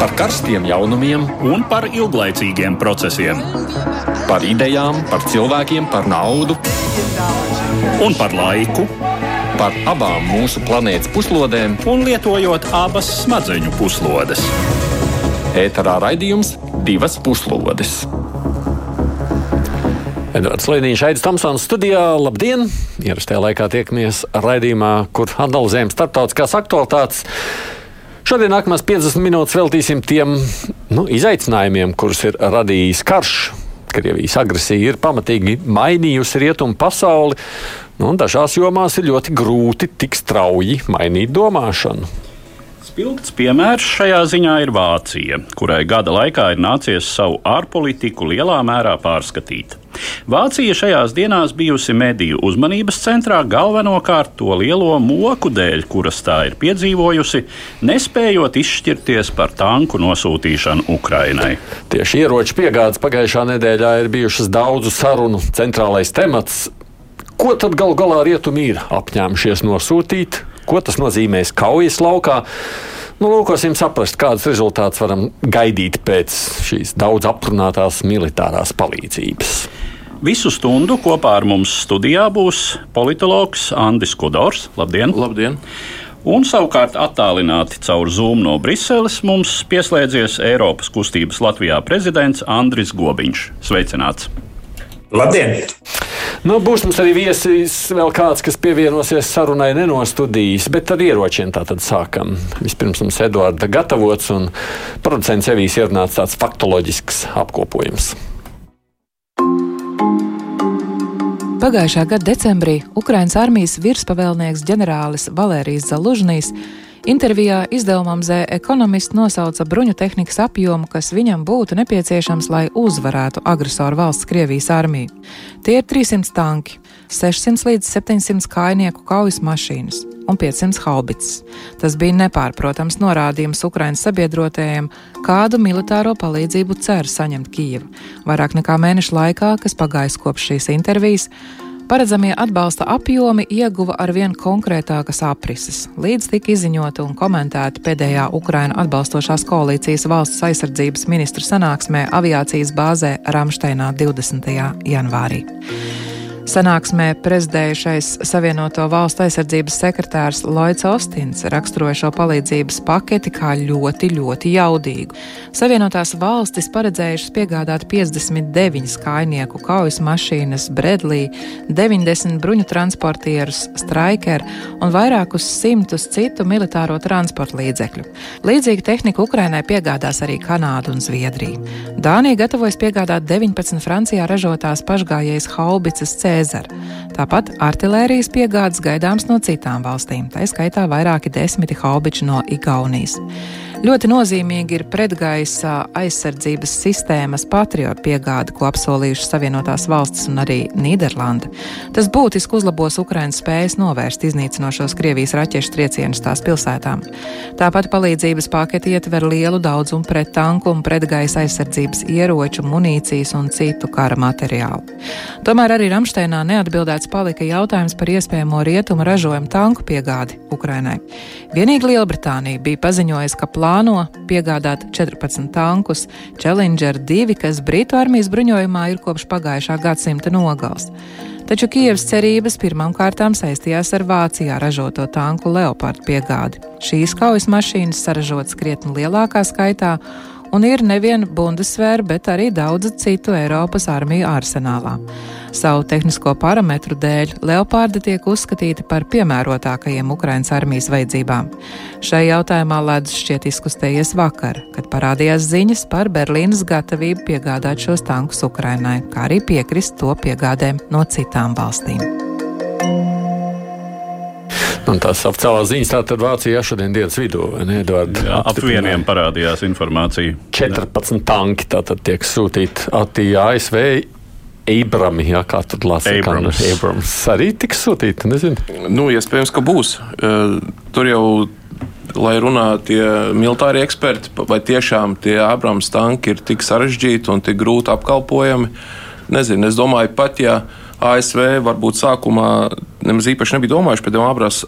par karstiem jaunumiem un par ilglaicīgiem procesiem. Par idejām, par cilvēkiem, par naudu un par laiku. Par abām mūsu planētas puslodēm, un lietojot abas smadzeņu puslodes. Ēterā raidījums divas puslodes. Edvards Liniņš, Aits Tamsons studijā. Labdien! Ierastajā laikā tiekamies raidījumā, kur analizējam starptautiskās aktualitātes. Šodien nākamās 50 minūtes veltīsim tiem nu, izaicinājumiem, kurus ir radījis karš. Krievijas agresija ir pamatīgi mainījusi rietumu pasauli, nu, un dažās jomās ir ļoti grūti tik strauji mainīt domāšanu. Spilgts piemērs šajā ziņā ir Vācija, kurai gada laikā ir nācies savu ārpolitiku lielā mērā pārskatīt. Vācija šajās dienās bijusi mediju uzmanības centrā galvenokārt to lielo moku dēļ, kuras tā ir piedzīvojusi, nespējot izšķirties par tanku nosūtīšanu Ukrainai. Tieši ieroču piegādes pagājušā nedēļā ir bijušas daudzu sarunu centrālais temats. Ko tad galu galā rietumi ir apņēmušies nosūtīt? Ko tas nozīmēs kaujas laukā? Nu, lūkosim saprast, kādus rezultātus varam gaidīt pēc šīs daudz aprunātās militārās palīdzības. Visu stundu kopā ar mums studijā būs politologs Andris Kudors. Labdien! Labdien. Un savukārt attālināti caur Zoom no Briseles mums pieslēdzies Eiropas kustības Latvijā prezidents Andris Gobiņš. Sveicināts! Labdien! Nu, būs mums arī viesis vēl kāds, kas pievienosies sarunai nenostudījis, bet ar ieročiem tā tad sākam. Vispirms mums Eduarda gatavots un producents Evijas ierunāts tāds faktoloģisks apkopojums. Pagājušā gada decembrī Ukraiņas armijas virspavēlnieks ģenerālis Valērijas Zalužnīs Intervijā izdevumam The Economist nosauca bruņu tehnikas apjomu, kas viņam būtu nepieciešams, lai uzvarētu agresoru valsts Krievijas armiju. Tie ir 300 tanki, 600 līdz 700 kājnieku kaujas mašīnas un 500 haubits. Tas bija nepārprotams norādījums Ukraiņas sabiedrotajiem, kādu militāro palīdzību cer saņemt Kijava. Vairāk nekā mēneša laikā, kas pagājis kopš šīs intervijas, Paredzamie atbalsta apjomi ieguva ar vien konkrētākas aprises, līdz tika izziņota un komentēta pēdējā Ukraina atbalstošās koalīcijas valsts aizsardzības ministru sanāksmē aviācijas bāzē Ramšteinā 20. janvārī. Sanāksmē prezidējušais Savienoto valstu aizsardzības sekretārs Lloyds Ostins raksturoja šo palīdzības paketi kā ļoti, ļoti jaudīgu. Savienotās valstis paredzējušas piegādāt 59 kājnieku kaujas mašīnas, Bredlī, 90 bruņu transportierus, Striker un vairākus simtus citu militāro transporta līdzekļu. Līdzīga tehnika Ukrainai piegādās arī Kanāda un Zviedrija. Dānija gatavojas piegādāt 19 Francijā ražotās pašgājējas haubicas C Cēzara. Tāpat artilērijas piegādes gaidāms no citām valstīm, tā skaitā vairāki desmiti haubiči no Igaunijas. Ļoti nozīmīgi ir pretgaisa aizsardzības sistēmas patriotu piegāde, ko apsolījušas Savienotās valstis un arī Nīderlanda. Tas būtiski uzlabos Ukraiņas spējas novērst iznīcinošos Krievijas raķešu triecienus tās pilsētām. Tāpat palīdzības paketi ietver lielu daudzumu pret tanku un pretgaisa aizsardzības ieroču, munīcijas un citu kara materiālu. Tomēr arī Ramsteinā neatbildēts palika jautājums par iespējamo rietumu ražojumu tanku piegādi Ukrainai. Vienīgi Lielbritānija bija paziņojusi, ka plāno plāno piegādāt 14 tankus Challenger 2, kas Britu armijas bruņojumā ir kopš pagājušā gadsimta nogals. Taču Kievas cerības pirmām kārtām saistījās ar Vācijā ražoto tanku Leopardu piegādi. Šīs kaujas mašīnas saražotas krietni lielākā skaitā un ir nevien Bundesvēra, bet arī daudzu citu Eiropas armiju arsenālā. Savu tehnisko parametru dēļ Leopārdi tiek uzskatīti par piemērotākajiem Ukraiņas armijas vajadzībām. Šai jautājumā ledus šķiet izkustējies vakar, kad parādījās ziņas par Berlīnas gatavību piegādāt šos tankus Ukrainai, kā arī piekrist to piegādēm no citām valstīm. Un tās oficiālās ziņas tātad Vācijā šodien dienas vidū, vai ne, Eduard? Jā, ap vieniem parādījās informācija. 14 tanki tātad tiek sūtīti Atījā ASV. Abrami, jā, kā tur lasa, Abrams. Kā, Abrams arī tiks sūtīti, nezinu. Nu, iespējams, ka būs. Tur jau, lai runā tie militāri eksperti, vai tiešām tie Abrams tanki ir tik sarežģīti un tik grūti apkalpojami, nezinu. Es domāju, pat ja ASV varbūt sākumā nemaz īpaši nebija domājuši par tiem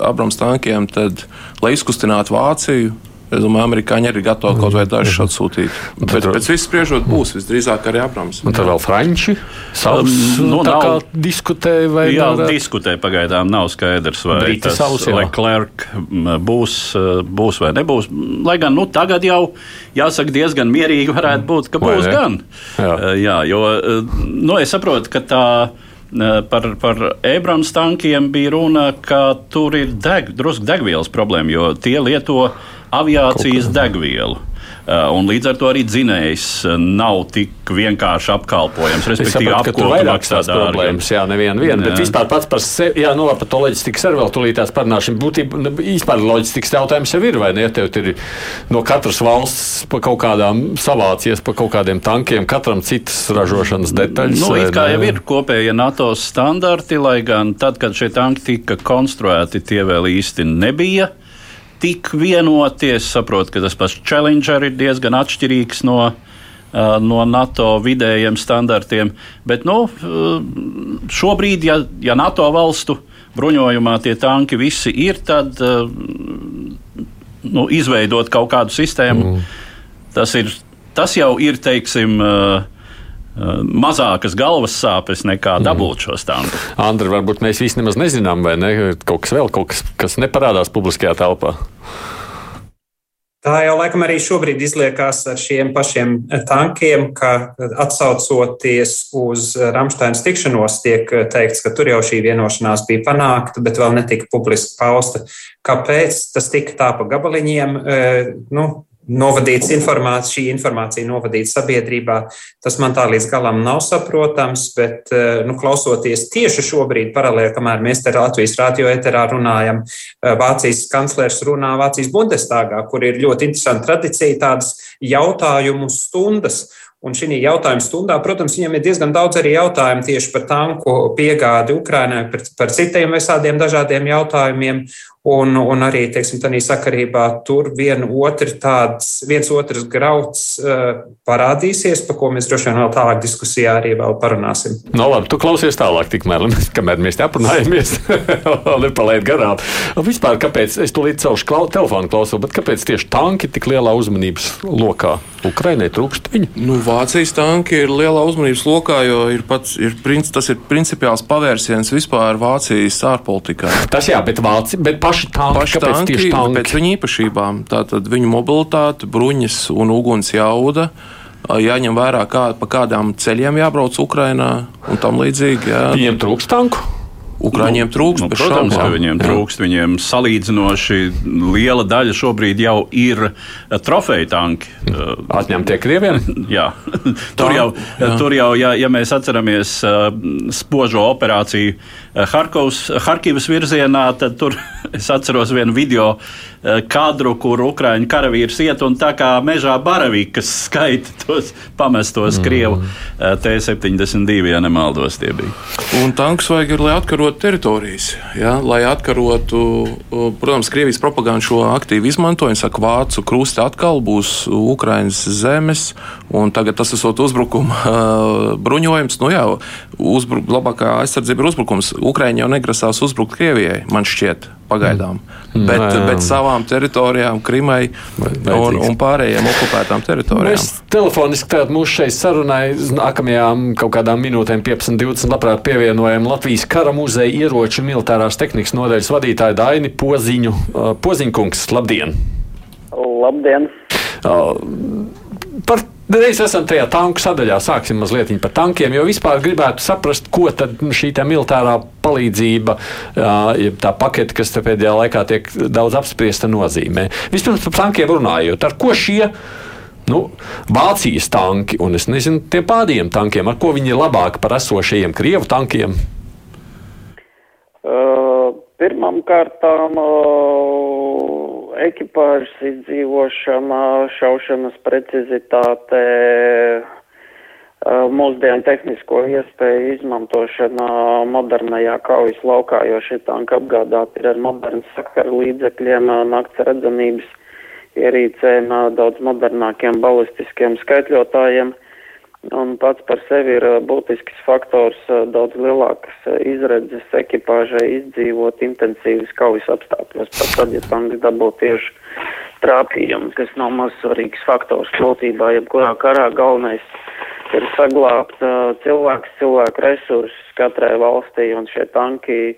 Abrams, tankiem, tad, lai izkustinātu Vāciju, Es domāju, amerikāņi arī gatavi kaut vai dažus atsūtīt. Bet pēc viss spriežot, būs visdrīzāk arī Abrams. Un tad vēl Franči savus Um, nu, tā nav- kā diskutē vai Jā, varētu- diskutē pagaidām nav skaidrs, vai Briti tas jā. Leclerc m, būs, uh, būs vai nebūs. Lai gan nu, tagad jau jāsaka diezgan mierīgi varētu būt, ka Vai būs ne? gan. Jā. Uh, jā, jo uh, nu, es saprotu, ka tā. uh, Par, par Abrams tankiem bija runa, ka tur ir deg, drusku degvielas problēma, jo tie lieto aviācijas degvielu. Uh, un līdz ar to arī dzinējs uh, nav tik vienkārši apkalpojams. Es Respektīvi, vairāk maksā problēmas, jā, neviena viena, bet vispār pats par sevi, jā, nu labi, par to loģistikas arī vēl tūlītās parunāšana. Būtībā, nu, vispār loģistikas jautājums jau ir, vai ne? Tev ir no katras valsts pa kaut kādām savācies, pa kaut kādiem tankiem, katram citas ražošanas detaļas. Nu, vai it kā jau ir kopējie NATO standarti, lai gan tad, kad šie tanki tika konstruēti, tie vēl īsti nebija tik vienoti. Es saprotu, ka tas pats Challenger ir diezgan atšķirīgs no, uh, no NATO vidējiem standartiem. Bet nu, uh, šobrīd, ja, ja NATO valstu bruņojumā tie tanki visi ir, tad uh, nu, izveidot kaut kādu sistēmu, mm. tas, ir, tas jau ir, teiksim, uh, mazākas galvas sāpes nekā dabūt šos tankus. Andri, varbūt mēs visi nemaz nezinām, vai ne? Kaut kas vēl, kaut kas, kas neparādās publiskajā telpā. Tā jau laikam arī šobrīd izliekās ar šiem pašiem tankiem, ka atsaucoties uz Rāmsteinas tikšanos, tiek teikts, ka tur jau šī vienošanās bija panākta, bet vēl netika publiski pausta. Kāpēc tas tika tā pa gabaliņiem? Eh, Nu, novadīts informācija, šī informācija novadīta sabiedrībā. Tas man tā līdz galam nav saprotams, bet, eh, nu, klausoties tieši šobrīd, paralēli, kamēr mēs te Latvijas radio eterā runājam, eh, Vācijas kanclers runā Vācijas Bundestāgā, kur ir ļoti interesanta tradicija, tādas jautājumu stundas. Un šī jautājuma stundā, protams, viņam ir diezgan daudz arī jautājumu tieši par tanku piegādi Ukrainai, par, par citiem visādiem dažādiem jautājumiem. Un, un arī, teiksim, tādā sakarībā tur vien otru tāds, viens otrs grauds uh, parādīsies, par ko mēs droši vien vēl tālāk diskusijā arī vēl parunāsim. No labi, tu klausies tālāk, tikmēr, kamēr mēs te aprunājamies. Vēl nepalaid garām. Vispār, kāpēc es to līdz savu klau, telefonu klausos, bet kāpēc tieši tanki tik lielā uzmanības lokā? Ukrainai trūkst viņu. Nu, Vācijas tanki ir lielā uzmanības lokā, jo ir pats, ir, tas ir principiāls pavērsiens vispār Vācijas ārpolitikā. Tas jā, bet, Vāci, bet paši tanki, Paši tanki, tieši tanki? pēc viņu īpašībām, tātad viņu mobilitāte, bruņas un uguns jauda. Jāņem vērā, kā, pa kādām ceļiem jābrauc Ukrajinā un tam līdzīgi. Jā. Viņiem trūkst tanku. Ukraiņiem trūkst, Nu, protams, ka šaubām. viņiem trūkst. Viņiem salīdzinoši liela daļa šobrīd jau ir eh, trofeju tanki. Eh, Atņemtie krieviem. Jā, tur jau, jā. tur jau ja, ja mēs atceramies uh, spožo operāciju Harkovs, Harkivas virzienā, tad tur es atceros vienu video uh, kadru, kur Ukrāņu karavīrs iet un tā kā mežā baravikas skaita tos pamestos mm. Krievu uh, T-72, ja nemaldos tie bija. Un tankus vajag, ir, lai atkarotu teritorijas. Ja? Lai atkarotu, protams, Krievijas propaganda šo aktīvi izmanto. Viņi saka, vācu krusti atkal būs Ukraiņas zemes, un tagad tas esot uzbrukuma bruņojums. Nu jā, uzbru, labākā aizsardzība ir uzbrukums. Ukraiņi jau negrasās uzbrukt Krievijai, man šķiet, pagaidām. Mm. Bet, jā. bet savām teritorijām, Krimai un, un pārējiem okupētām teritorijām. Mēs telefoniski tātad mūsu šai sarunai nākamajām kaut kādām minūtēm, 15, 20, labprāt pievienojam Latvijas kara muzeja ieroču un militārās tehnikas nodaļas vadītāju Daini Poziņu. Uh, Poziņkungs, labdien! Labdien! Uh, Par Reiz esam tajā tanku sadaļā, sāksim mazliet par tankiem, jo vispār gribētu saprast, ko tad šī tā militārā palīdzība, tā pakete, kas pēdējā laikā tiek daudz apspriesta, nozīmē. Vispirms par tankiem runājot, ar ko šie nu, Vācijas tanki, un es nezinu, tiem pārējiem tankiem, ar ko viņi ir labāki par esošajiem Krievu tankiem. Uh, pirmām kārtām uh, ekipāžas izdzīvošana, šaušanas precizitāte, uh, mūsdienu tehnisko iespēju izmantošana modernajā kaujas laukā, jo šie tanki apgādāti ir ar modernu sakaru līdzekļiem, uh, nakts redzamības ierīcēm, uh, daudz modernākiem balistiskiem skaitļotājiem. Un pats par sevi ir būtisks faktors, daudz lielākas izredzes ekipāžai izdzīvot intensīvas kaujas apstākļos, pat tad, ja tanks dabū tieši trāpījumi, kas nav maz svarīgs faktors būtībā, jebkurā karā galvenais ir saglābt uh, cilvēks, cilvēku resursus katrai valstī, un šie tanki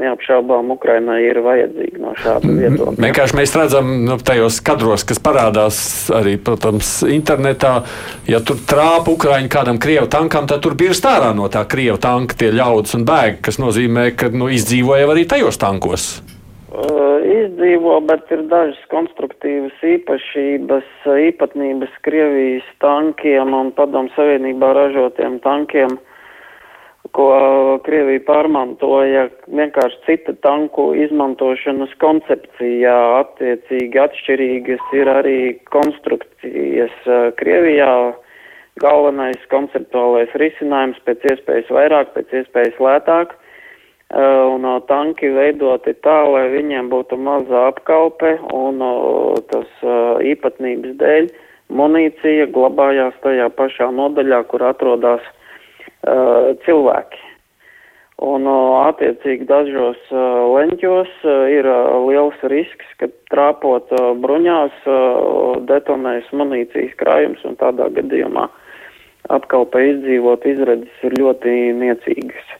neapšaubām Ukrainai ir vajadzīgi no šāda viedokļa. Vienkārši mēs redzam nu, tajos kadros, kas parādās arī, protams, internetā. Ja tur trāpa Ukraiņu kādam krievu tankam, tad tur birst ārā no tā krievu tanka tie ļaudis un bēg, kas nozīmē, ka nu, izdzīvoja arī tajos tankos. Uh, izdzīvo, bet ir dažas konstruktīvas īpašības, īpatnības Krievijas tankiem un padomu savienībā ražotiem tankiem, ko Krievija pārmantoja vienkārši cita tanku izmantošanas koncepcijā. Attiecīgi atšķirīgas ir arī konstrukcijas Krievijā. Galvenais konceptuālais risinājums pēc iespējas vairāk, pēc iespējas lētāk un tanki veidoti tā, lai viņiem būtu maza apkalpe un tas īpatnības dēļ munīcija glabājās tajā pašā nodaļā, kur atrodas uh, cilvēki. Un uh, attiecīgi dažos uh, leņķos uh, ir uh, liels risks, ka trāpot uh, bruņās uh, detonēs munīcijas krājums un tādā gadījumā apkalpe izdzīvot izredzes ir ļoti niecīgas.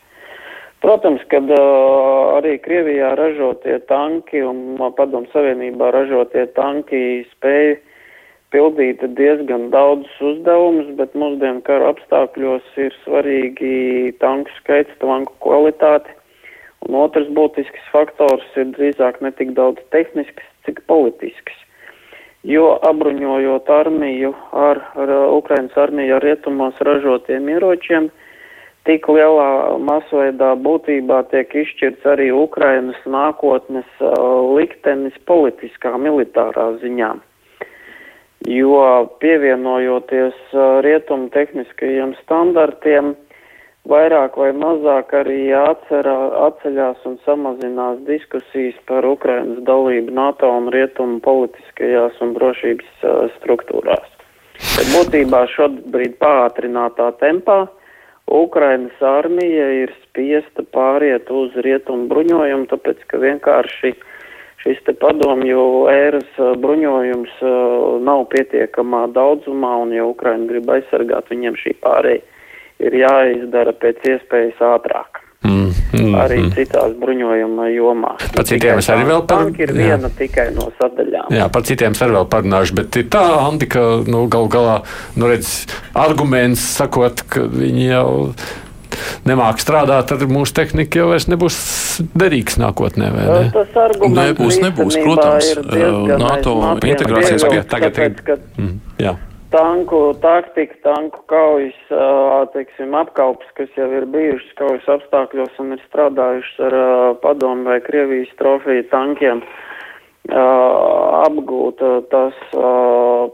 Protams, kad uh, arī Krievijā ražotie tanki un uh, Padomu Savienībā ražotie tanki spēja pildīt diezgan daudzus uzdevumus, bet mūsdienu kara apstākļos ir svarīgi tanku skaits, tanku kvalitāte. Un otrs būtisks faktors ir drīzāk ne tik daudz tehnisks, cik politisks. Jo apbruņojot armiju ar, ar Ukrainas armiju ar rietumos ražotiem ieročiem, tik lielā masveidā būtībā tiek izšķirts arī Ukrainas nākotnes uh, liktenis politiskā, militārā ziņā. Jo pievienojoties uh, rietumu tehniskajiem standartiem, vairāk vai mazāk arī atcerā, atceļās un samazinās diskusijas par Ukrainas dalību NATO un rietumu politiskajās un drošības uh, struktūrās. Bet būtībā šobrīd pātrinātā tempā Ukrainas armija ir spiesta pāriet uz rietumu bruņojumu, tāpēc ka vienkārši šis padomju ēras bruņojums nav pietiekamā daudzumā, un ja Ukraina grib aizsargāt, viņiem šī pārēja ir jāizdara pēc iespējas ātrāk. Mm, mm, arī mm. citās bruņojuma jomās. Par citiem es arī vēl par... ir viena jā. tikai no sadaļām. Jā, par citiem es arī vēl parunāšu, bet ir tā, Andi, ka nu, gal galā, nu redz, arguments sakot, ka viņi jau nemāk strādāt, tad mūsu tehnika jau vairs nebūs derīgs nākotnē. Ne? Tas arguments nebūs, nebūs, protams, NATO integrācijas pie tagad. Tāpēc, ka... mm, jā tanku taktika, tanku kaujas, teiksim, apkalpes, kas jau ir bijušas kaujas apstākļos un ir strādājušas ar padomu vai Krievijas trofiju tankiem. Apgūt tas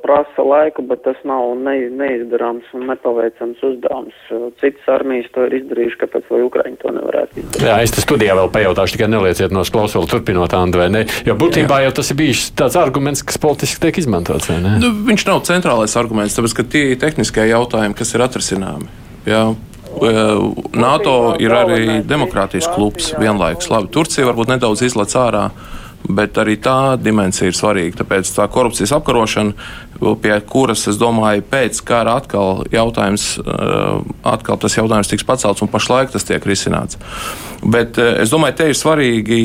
prasa laiku, bet tas nav ne, neizdarāms un nepaveicams uzdevums. Citas armijas to ir izdarījuši, kāpēc vai Ukraiņi to nevarētu izdarīt. Jā, es te studijā vēl pajautāšu, tikai nelieciet no klausuli turpinot vai ne, jo būtībā Jā. jau tas ir bijis tāds arguments, kas politiski tiek izmantots, vai ne? Nu, viņš nav centrālais arguments, tāpēc, ka tie ir tehniskie jautājumi, kas ir atrisināmi. Jā. NATO ir arī demokrātijas klubs vienlaikus. Labi, Turcija varbūt nedaudz izlaiž ārā bet arī tā dimensija ir svarīga. Tāpēc tā korupcijas apkarošana, pie kuras, es domāju, pēc kara atkal, jautājums, eh, atkal tas jautājums tiks pacelts un pašlaik tas tiek risināts. Bet eh, es domāju, te ir svarīgi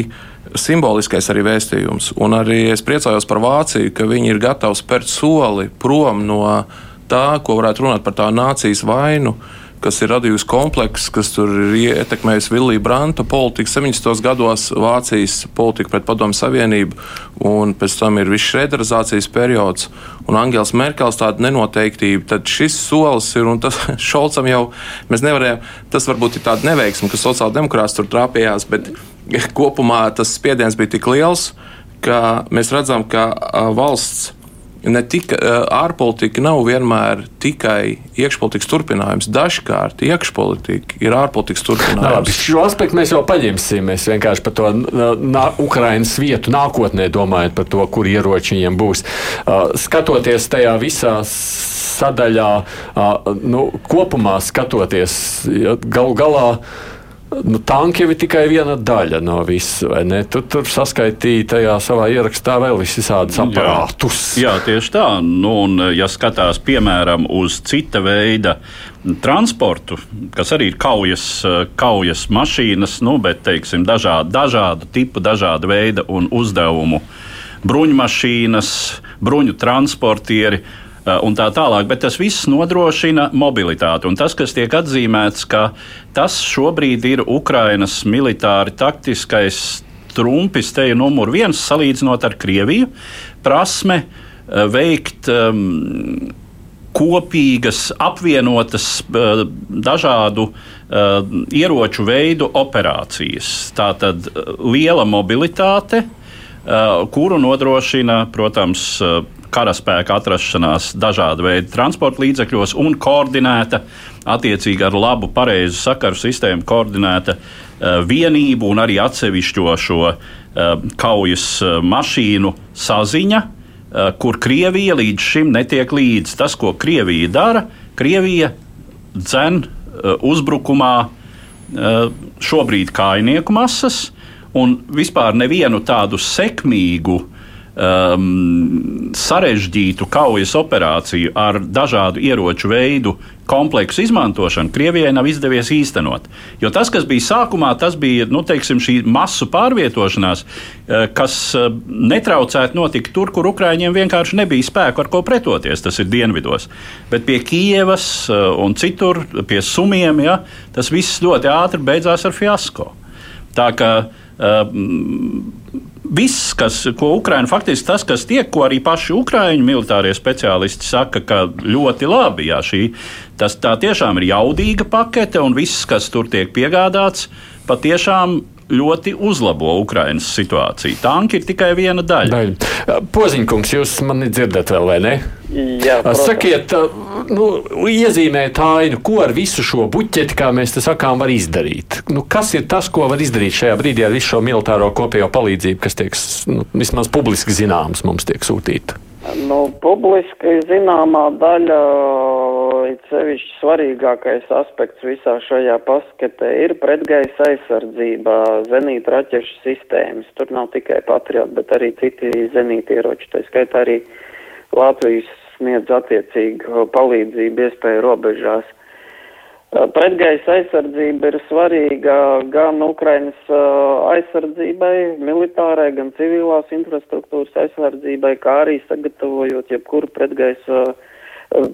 simboliskais arī vēstījums. Un arī es priecājos par Vāciju, ka viņi ir gatavi spērt soli prom no tā, ko varētu runāt par tā nācijas vainu. Uh, kas ir radījusi komplekss, kas tur ir ietekmējusi Vilija Branta politiku 70. gados, Vācijas politiku pret Padomu Savienību, un pēc tam ir viss šrederizācijas periods un Angels Merkels tāda nenoteiktība. Tad šis solis ir, un tas Šolcam jau mēs nevarējām, tas varbūt ir tāda neveiksme, ka sociāldemokrāts tur trāpījās, bet kopumā tas spiediens bija tik liels, ka mēs redzam, ka valsts ne tikai ārpolitika nav vienmēr tikai iekšpolitikas turpinājums. Dažkārt iekšpolitika ir ārpolitikas turpinājums. Labi, šo aspektu mēs jau paņemsim. Mēs vienkārši par to nā, Ukrainas vietu nākotnē domājam par to, kur ieroči viņiem būs. Skatoties tajā visā sadaļā, nu, kopumā skatoties, ja, gal galā Nu, tanki jau ir tikai viena daļa no ne? Tu tur saskaitīji tajā savā ierakstā vēl visādus aparātus. Jā, jā, tieši tā. Nu, un, ja skatās piemēram uz cita veida transportu, kas arī ir kaujas, kaujas mašīnas, nu, bet teiksim, dažādu, dažādu tipu, dažādu veidu un uzdevumu bruņmašīnas, bruņu transportieri un tā tālāk. Bet tas viss nodrošina mobilitāti. Un tas, kas tiek atzīmēts, ka tas šobrīd ir Ukrainas militāri taktiskais trumpis, te ir numur viens salīdzinot ar Krieviju, prasme eh, veikt um, kopīgas, apvienotas uh, dažādu ieroču veidu operācijas. Tā tad liela mobilitāte, kuru nodrošina, protams, karaspēka atrašanās dažāda veida transporta līdzekļos un koordinēta, attiecīgi ar labu, pareizu sakaru sistēmu, koordinēta uh, vienību un arī atsevišķo šo kaujas mašīnu saziņa, kur Krievija līdz šim netiek līdzi. Tas, ko Krievija dara, Krievija dzen uzbrukumā šobrīd kājnieku masas un vispār nevienu tādu sekmīgu uh, um, sarežģītu kaujas operāciju ar dažādu ieroču veidu kompleksu izmantošanu Krievijai nav izdevies īstenot. Jo tas, kas bija sākumā, tas bija nu, teiksim, šī masu pārvietošanās, eh, kas eh, netraucētu notikt tur, kur Ukraiņiem vienkārši nebija spēku ar ko pretoties. Tas ir dienvidos. Bet pie Kievas eh, un citur, pie Sumiem, ja, tas viss ļoti ātri beidzās ar fiasko. Tā kā uh, viss, kas, ko Ukraiņa faktiski tas, kas tiek, ko arī paši Ukrāņu militārie speciālisti saka, ka ļoti labi, jā, šī, tas tiešām ir jaudīga pakete un viss, kas tur tiek piegādāts, patiešām ļoti uzlabo Ukraiņas situāciju. Tanki ir tikai viena daļa. daļa. Poziņkungs, jūs mani dzirdat vēl, vai ne? Jā, protams. Sakiet, nu, iezīmēt ainu, ko ar visu šo buķeti, kā mēs te sakām, var izdarīt. Nu, kas ir tas, ko var izdarīt šajā brīdī ar visu šo militāro kopējo palīdzību, kas tiek nu, vismaz publiski zināms, mums tiek sūtīta? Nu, publiski zināmā daļa it sevišķi svarīgākais aspekts visā šajā paskatē ir pretgaisa aizsardzība, zenīta raķešu sistēmas. Tur nav tikai patrioti, bet arī citi zenīta ieroči. Tā skaitā arī Latvijas sniedz attiecīgu palīdzību iespēju robežās. Pretgaisa aizsardzība ir svarīga gan Ukrainas aizsardzībai, militārai, gan civilās infrastruktūras aizsardzībai, kā arī sagatavojot jebkuru pretgaisa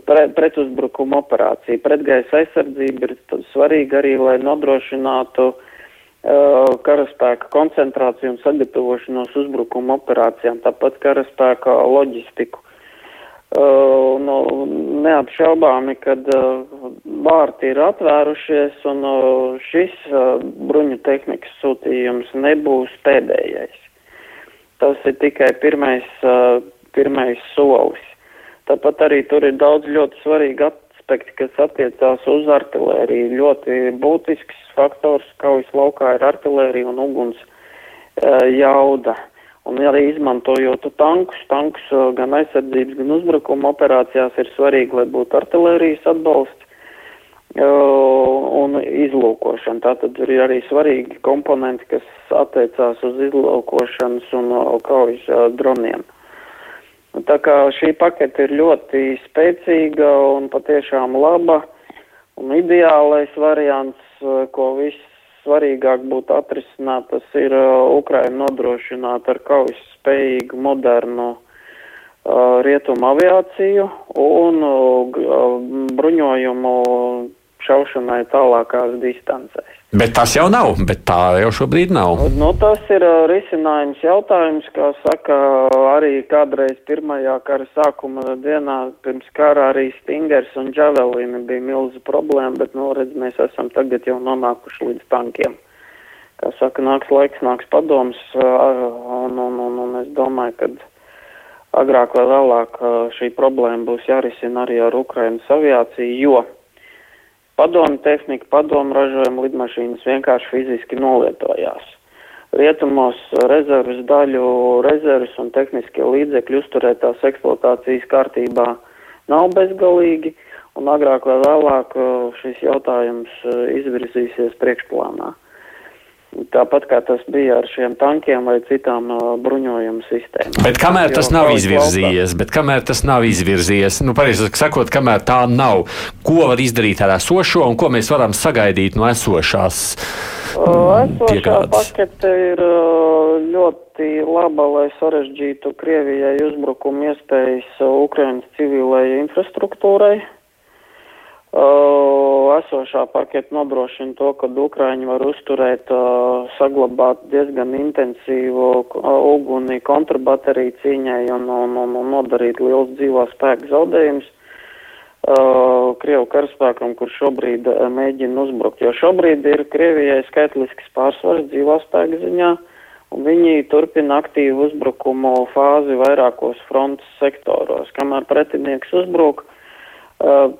pre, pretuzbrukuma operācija. Pretgaisa aizsardzība ir svarīga arī, lai nodrošinātu uh, karaspēka koncentrāciju un sagatavošanos uzbrukuma operācijām, tāpat karaspēka loģistiku. Uh, nu, neapšaubāmi, kad uh, vārti ir atvērušies un uh, šis uh, bruņu tehnikas sūtījums nebūs pēdējais. Tas ir tikai pirmais, uh, pirmais solis. Tāpat arī tur ir daudz ļoti svarīgi aspekti, kas attiecās uz artilēriju. Ļoti būtisks faktors kaujas laukā ir artilērija un uguns uh, jauda. Un arī izmantojot tankus, tankus uh, gan aizsardzības, gan uzbrukuma operācijās ir svarīgi, lai būtu artilērijas atbalsts uh, un izlūkošana. Tātad ir arī svarīgi komponenti, kas attiecās uz izlūkošanas un kaujas droniem. Tā kā šī pakete ir ļoti spēcīga un patiešām laba un ideālais variants, eh, ko viss svarīgāk būtu atrisināt, tas ir Ukraina nodrošināt ar kaujas spējīgu modernu rietumu aviāciju un bruņojumu šaušanai tālākās distancēs. Bet tas jau nav, bet tā jau šobrīd nav. Nu, tas ir uh, risinājums jautājums, kā saka, arī kādreiz pirmajā kara sākuma dienā pirms kara arī Stingers un Džavelini bija milzu problēma, bet, nu, redz, mēs esam tagad jau nonākuši līdz tankiem. Kā saka, nāks laiks, nāks padoms, uh, un, un, un, un es domāju, ka agrāk vai vēlāk uh, šī problēma būs jārisina arī ar Ukrainas aviāciju, jo Padomu tehnika, padomu ražojuma lidmašīnas vienkārši fiziski novietojās. Rietumos rezerves daļu, rezerves un tehniskie līdzekļi uzturētās eksploatācijas kārtībā nav bezgalīgi, un agrāk vai vēlāk uh, šis jautājums uh, izvirzīsies priekšplānā. Tāpat kā tas bija ar šiem tankiem vai citām uh, bruņojumu sistēmām. Bet kamēr tas nav izvirzījies, bet kamēr tas nav izvirzījies, nu, pareizi sakot, kamēr tā nav, ko var izdarīt ar esošo un ko mēs varam sagaidīt no esošās Uh, Esošā pakete ir ļoti laba, lai sarežģītu Krievijai uzbrukumu iespējas Ukrainas civilai infrastruktūrai. Uh, Esošā pakete nodrošina to, ka Ukraiņi var uzturēt, uh, saglabāt diezgan intensīvu uh, uguni kontrabateriju cīņai un, un, un, un nodarīt liels dzīvā spēka zaudējumus uh, Krievu karaspēkam, kur šobrīd uh, mēģina uzbrukt. Jo šobrīd ir Krievijai skaitlisks pārsvars dzīvā spēka ziņā, un viņi turpina aktīvu uzbrukumu fāzi vairākos frontes sektoros. Kamēr pretinieks uzbruk, uh,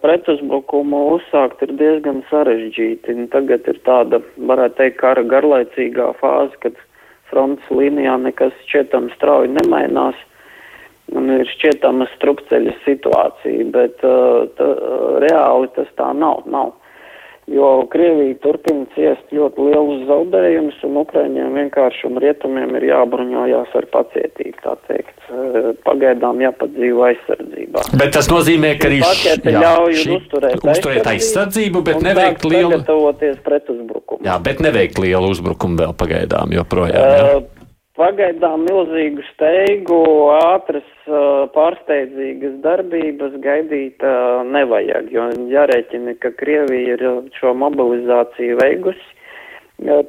pretuzbrukumu uzsākt ir diezgan sarežģīti. Un tagad ir tāda, varētu teikt, kara garlaicīgā fāze, kad frontes līnijā nekas šķietam strauji nemainās un ir šķietama strupceļa situācija, bet uh, tā, reāli tas tā nav. nav. Jo Krievija turpina ciest ļoti lielus zaudējumus, un Ukraiņiem vienkārši un rietumiem ir jābruņojās ar pacietību, tā teikt. Uh, Pagaidām jāpadzīvo aizsardzībā. Bet tas nozīmē, ka arī Pakete ļauj uzturēt, uzturēt aizsardzību, bet neveikt lielu, sagatavoties pretuzbrukumu. jā, bet neveikt lielu uzbrukumu vēl pagaidām joprojām. Jā. Uh, Pagaidām milzīgu steigu, ātras, uh, pārsteidzīgas darbības gaidīt uh, nevajag, jo jārēķina, ka Krievija ir šo mobilizāciju veikusi.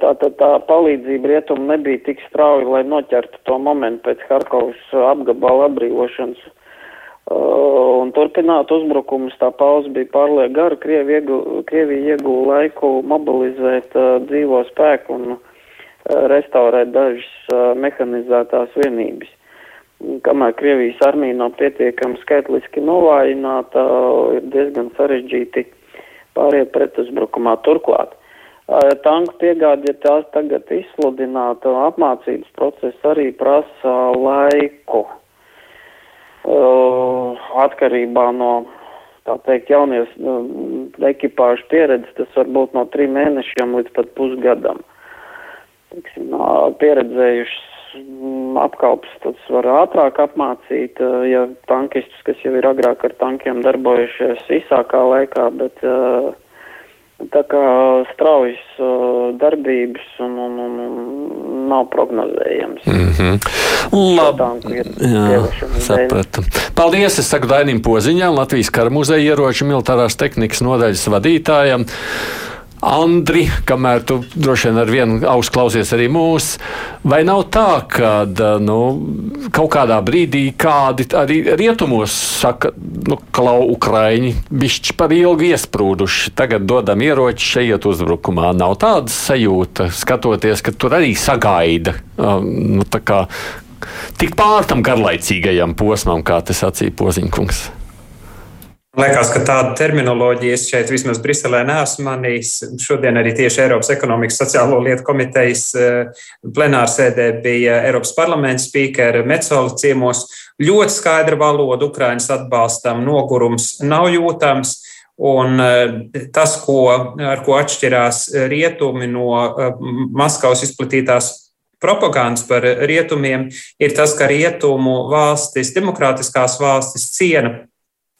Tā, tā, tā palīdzība rietumu nebija tik strauja, lai noķertu to momentu pēc Harkovas apgabala atbrīvošanas. Uh, un turpināt uzbrukumus, tā pauze bija pārlieku gara. Krievija ieguva laiku mobilizēt uh, dzīvo spēku un uh, restaurēt dažas uh, mehanizētās vienības. Kamēr Krievijas armija nav pietiekami skaitliski novājināta, uh, ir diezgan sarežģīti pāriet pretuzbrukumā. Turklāt tanku piegāde, ja tās tagad izsludināta, apmācības process arī prasa laiku. Atkarībā no, tā teikt, jaunies ekipāžu pieredzes, tas var būt no trim mēnešiem līdz pat pusgadam teiksim, ā, pieredzējušas mm, apkalpes, tas var ātrāk apmācīt, ja tankistus, kas jau ir agrāk ar tankiem darbojušies īsākā laikā, bet tā kā straujas darbības un, un, un, un nav prognozējams. Mhm. tanku Labi. sapratu. Paldies, es saku Dainim Poziņam, Latvijas kara muzeja ieroču militārās tehnikas nodaļas vadītājam. Andri, kamēr tu droši vien ar vienu augstu klausies arī mūs, vai nav tā, ka nu, kaut kādā brīdī kādi arī rietumos saka, nu, klau, Ukraiņi, bišķi par ilgi iesprūduši, tagad dodam ieroči šeit uzbrukumā. Nav tāda sajūta, skatoties, ka tur arī sagaida. Um, nu, tik pār tam garlaicīgajam posmam, kā tas sacīja Poziņkungs. Liekas, ka tādu terminoloģiju es šeit vismaz Briselē neesmu manījis. Šodien arī tieši Eiropas ekonomikas sociālo lietu komitejas eh, plenārsēdē bija Eiropas parlamenta spīkera Metzola ciemos. Ļoti skaidra valoda Ukrainas atbalstam, nogurums nav jūtams. Un eh, tas, ko, ar ko atšķirās rietumi no eh, Maskavas izplatītās propagandas par rietumiem, ir tas, ka rietumu valstis, demokrātiskās valstis ciena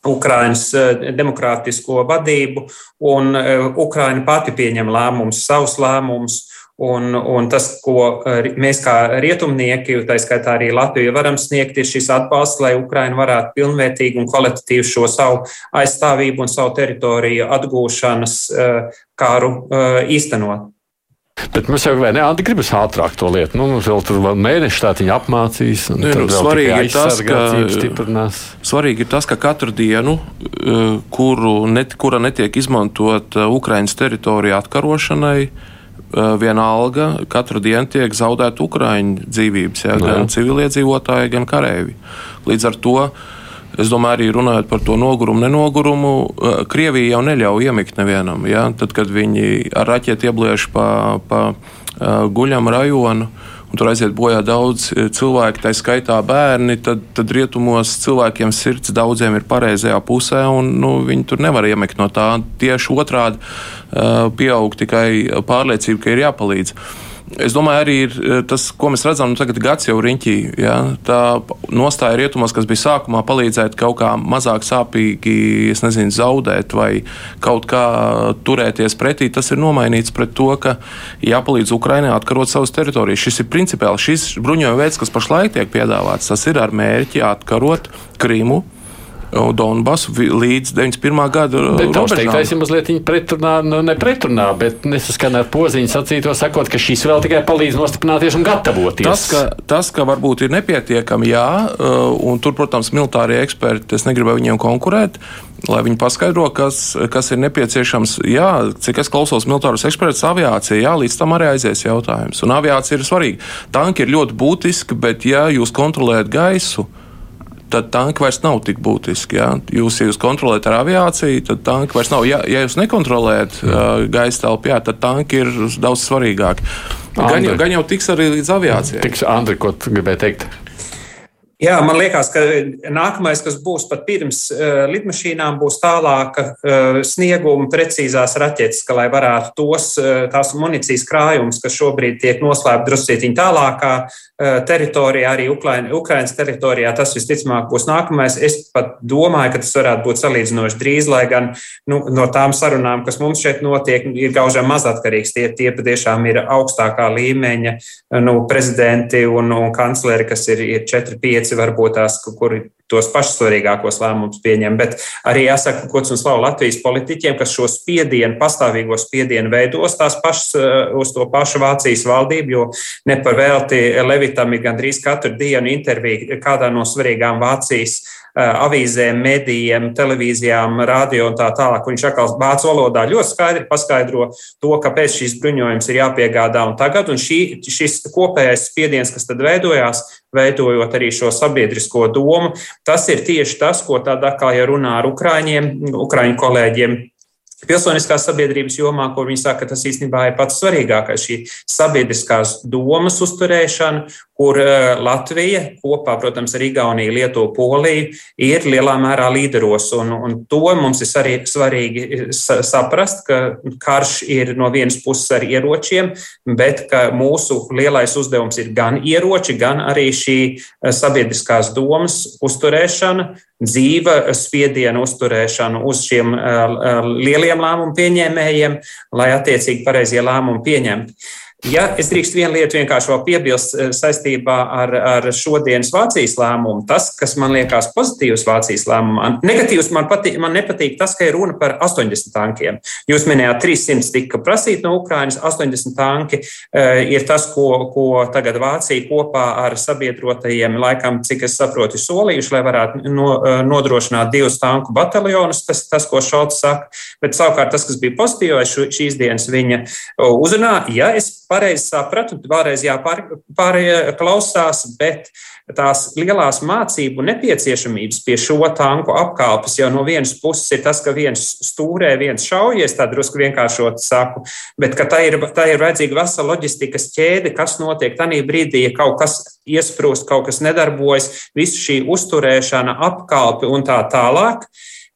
Ukrainas demokrātisko vadību, un Ukraina pati pieņem lēmumus, savus lēmumus. Un, un tas, ko mēs kā rietumnieki, tā skaitā arī Latvija, varam sniegt, ir šis atbalsts, lai Ukraina varētu pilnvērtīgi un kvalitatīvi šo savu aizstāvību un savu teritoriju atgūšanas kāru īstenot. Bet mums jau ne, Andi, gribas ātrāk to lietu. Nu, mums vēl tur vēl mēneši tā viņa apmācīs. Nu, nu, svarīgi, ir tas, ka, svarīgi ir tas, ka katru dienu, kuru net, kura netiek izmantot Ukraiņas teritorija atkarošanai, vienalga, katru dienu tiek zaudēta Ukraiņu dzīvības, jā, gan civiliedzīvotāji, gan kareivi. Līdz ar to Es domāju, arī runājot par to nogurumu, nenogurumu, Krievija jau neļauj iemigt nevienam. Ja? Tad, kad viņi ar raķeti iebliež pa, pa guļam rajonu, un tur aiziet bojā daudz cilvēku, tā skaitā bērni, tad, tad rietumos cilvēkiem sirds daudziem ir pareizajā pusē, un nu, viņi tur nevar iemigt no tā. Tieši otrādi pieaug tikai pārliecība, ka ir jāpalīdz. Es domāju, arī ir eh, tas, ko mēs redzam, nu, tagad gads jau riņķī. Ja? Tā nostāja rietumos, kas bija sākumā, palīdzēt kaut kā mazāk sāpīgi, nezinu, zaudēt vai kaut kā turēties pretī, tas ir nomainīts pret to, ka jāpalīdz Ukrainai atkarot savas teritorijas. Šis ir principiāli šis bruņojuma veids, kas pašlaik tiek piedāvāts. Tas ir ar mērķi atkarot Krimu Donbasu līdz 91. gada bet robežām. Teiktais ir mazliet pretrunā, nu, ne pretrunā, bet nesaskan ar pozīņu sacīto, sakot, ka šis vēl tikai palīdz nostiprināties un gatavoties. Tas, ka, tas, ka varbūt ir nepietiekami, jā, uh, un tur, protams, militārie eksperti, es negribu viņiem konkurēt, lai viņi paskaidro, kas, kas ir nepieciešams. Jā, cik es klausos militārus ekspertus, aviācija, jā, līdz tam arī aizies jautājums. Un aviācija ir svarīga. Tanki ir ļoti būtiski, bet ja jūs kontrolējat gaisu, tad tanki vairs nav tik būtiski. Ja? Jūs, ja jūs kontrolējat ar aviāciju, tad tanki vairs nav. Ja, ja jūs nekontrolējat uh, gaisa telpu, tad tanki ir daudz svarīgāki. Gan gan jau tiks arī līdz aviācijai. Tiks, Andri, ko gribēji teikt? Jā, man liekas, ka nākamais, kas būs pat pirms uh, lidmašīnām, būs tālāka uh, snieguma, precīzās raķetes, ka, lai varētu tos uh, tās munīcijas krājumus, kas šobrīd tiek noslēpti druscītiņā tālākā uh, teritorijā, arī Ukraina, Ukrainas teritorijā, tas visticamāk būs nākamais. Es pat domāju, ka tas varētu būt salīdzinoši drīz, lai gan nu, no tām sarunām, kas mums šeit notiek, ir gaužām mazatkarīgs. Tie, tie patiešām ir augstākā līmeņa nu, prezidenti un, un kancleri, kas ir, ir 4-5 visi varbūt tās, kuri tos pašus svarīgākos lēmumus pieņem, bet arī jāsaka, ko un slavu Latvijas politiķiem, kas šo spiedienu, pastāvīgo spiedienu veidos tās pašas uh, uz to pašu Vācijas valdību, jo neparvēlti Levitam ir gandrīz katru dienu intervija kādā no svarīgām Vācijas Eh, avīzēm, medijiem, televīzijām, radio un tā tālāk. Viņš atkal vācu valodā ļoti skaidri paskaidro to, kāpēc šīs bruņojums ir jāpiegādā un tagad. Un šī, šis kopējais spiediens, kas tad veidojās, veidojot arī šo sabiedrisko domu, tas ir tieši tas, ko tādā kā ja runā ar Ukraiņiem, Ukraiņu kolēģiem pilsoniskās sabiedrības jomā, kur viņi saka, ka tas īstenībā ir pats svarīgākais - šī sabiedriskās domas uzturēšana kur eh, Latvija kopā, protams, ar Igauniju, Lietuvu, Poliju ir lielā mērā līderos. Un, un to mums ir arī svarīgi eh, saprast, ka karš ir no vienas puses ar ieročiem, bet ka mūsu lielais uzdevums ir gan ieroči, gan arī šī eh, sabiedriskās domas uzturēšana, dzīva spiediena uzturēšana uz šiem lieliem lēmumu pieņēmējiem, lai attiecīgi pareizie lēmumi pieņemtu. Ja es drīkstu vienu lietu vienkārši vēl piebilst eh, saistībā ar, ar šodienas Vācijas lēmumu, tas, kas man liekas pozitīvs Vācijas lēmumā, negatīvs man, patīk, man nepatīk tas, ka ir runa par 80 tankiem. Jūs minējāt, 300 tika prasīti no Ukrainas, 80 tanki uh, ir tas, ko, ko tagad Vācija kopā ar sabiedrotajiem, laikam, cik es saprotu, solījuši, lai varētu no, uh, nodrošināt divus tanku bataljonus, tas, tas ko Šalts saka. Bet savukārt tas, kas bija pozitīvais šīs dienas viņa uzrunā, ja es pareizi sapratu, vēlreiz jāpārklausās, bet tās lielās mācību nepieciešamības pie šo tanku apkalpes jau no vienas puses ir tas, ka viens stūrē, viens šaujies, tā drusku vienkāršot saku, bet ka tā ir, tā ir vajadzīga vesela loģistikas ķēde, kas notiek tajā brīdī, ja kaut kas iesprūst, kaut kas nedarbojas, visu šī uzturēšana, apkalpi un tā tālāk.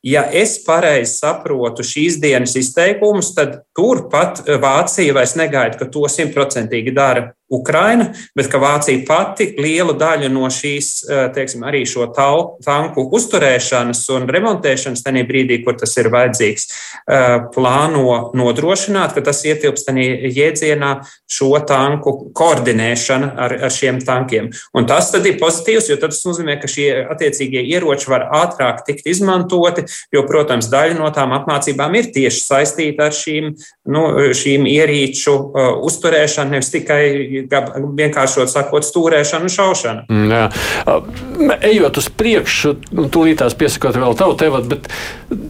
Ja es pareizi saprotu šīs dienas izteikumus, tad turpat Vācija vairs negaida, ka to simtprocentīgi dara Ukraina, bet ka Vācija pati lielu daļu no šīs, eh, teiksim, arī šo tal, tanku uzturēšanas un remontēšanas tajā brīdī, kur tas ir vajadzīgs, eh, plāno nodrošināt, ka tas ietilpst tajā jēdzienā šo tanku koordinēšana ar, ar šiem tankiem. Un tas tad ir pozitīvs, jo tas nozīmē, ka šie attiecīgie ieroči var ātrāk tikt izmantoti, jo, protams, daļa no tām apmācībām ir tieši saistīta ar šīm, nu, šīm ierīču uh, uzturēšanu, nevis tikai vienkāršot sakot, stūrēšana un šaušana. Mm, jā. Ejot uz priekšu, nu, tūlītās piesakot vēl tavu tevat, bet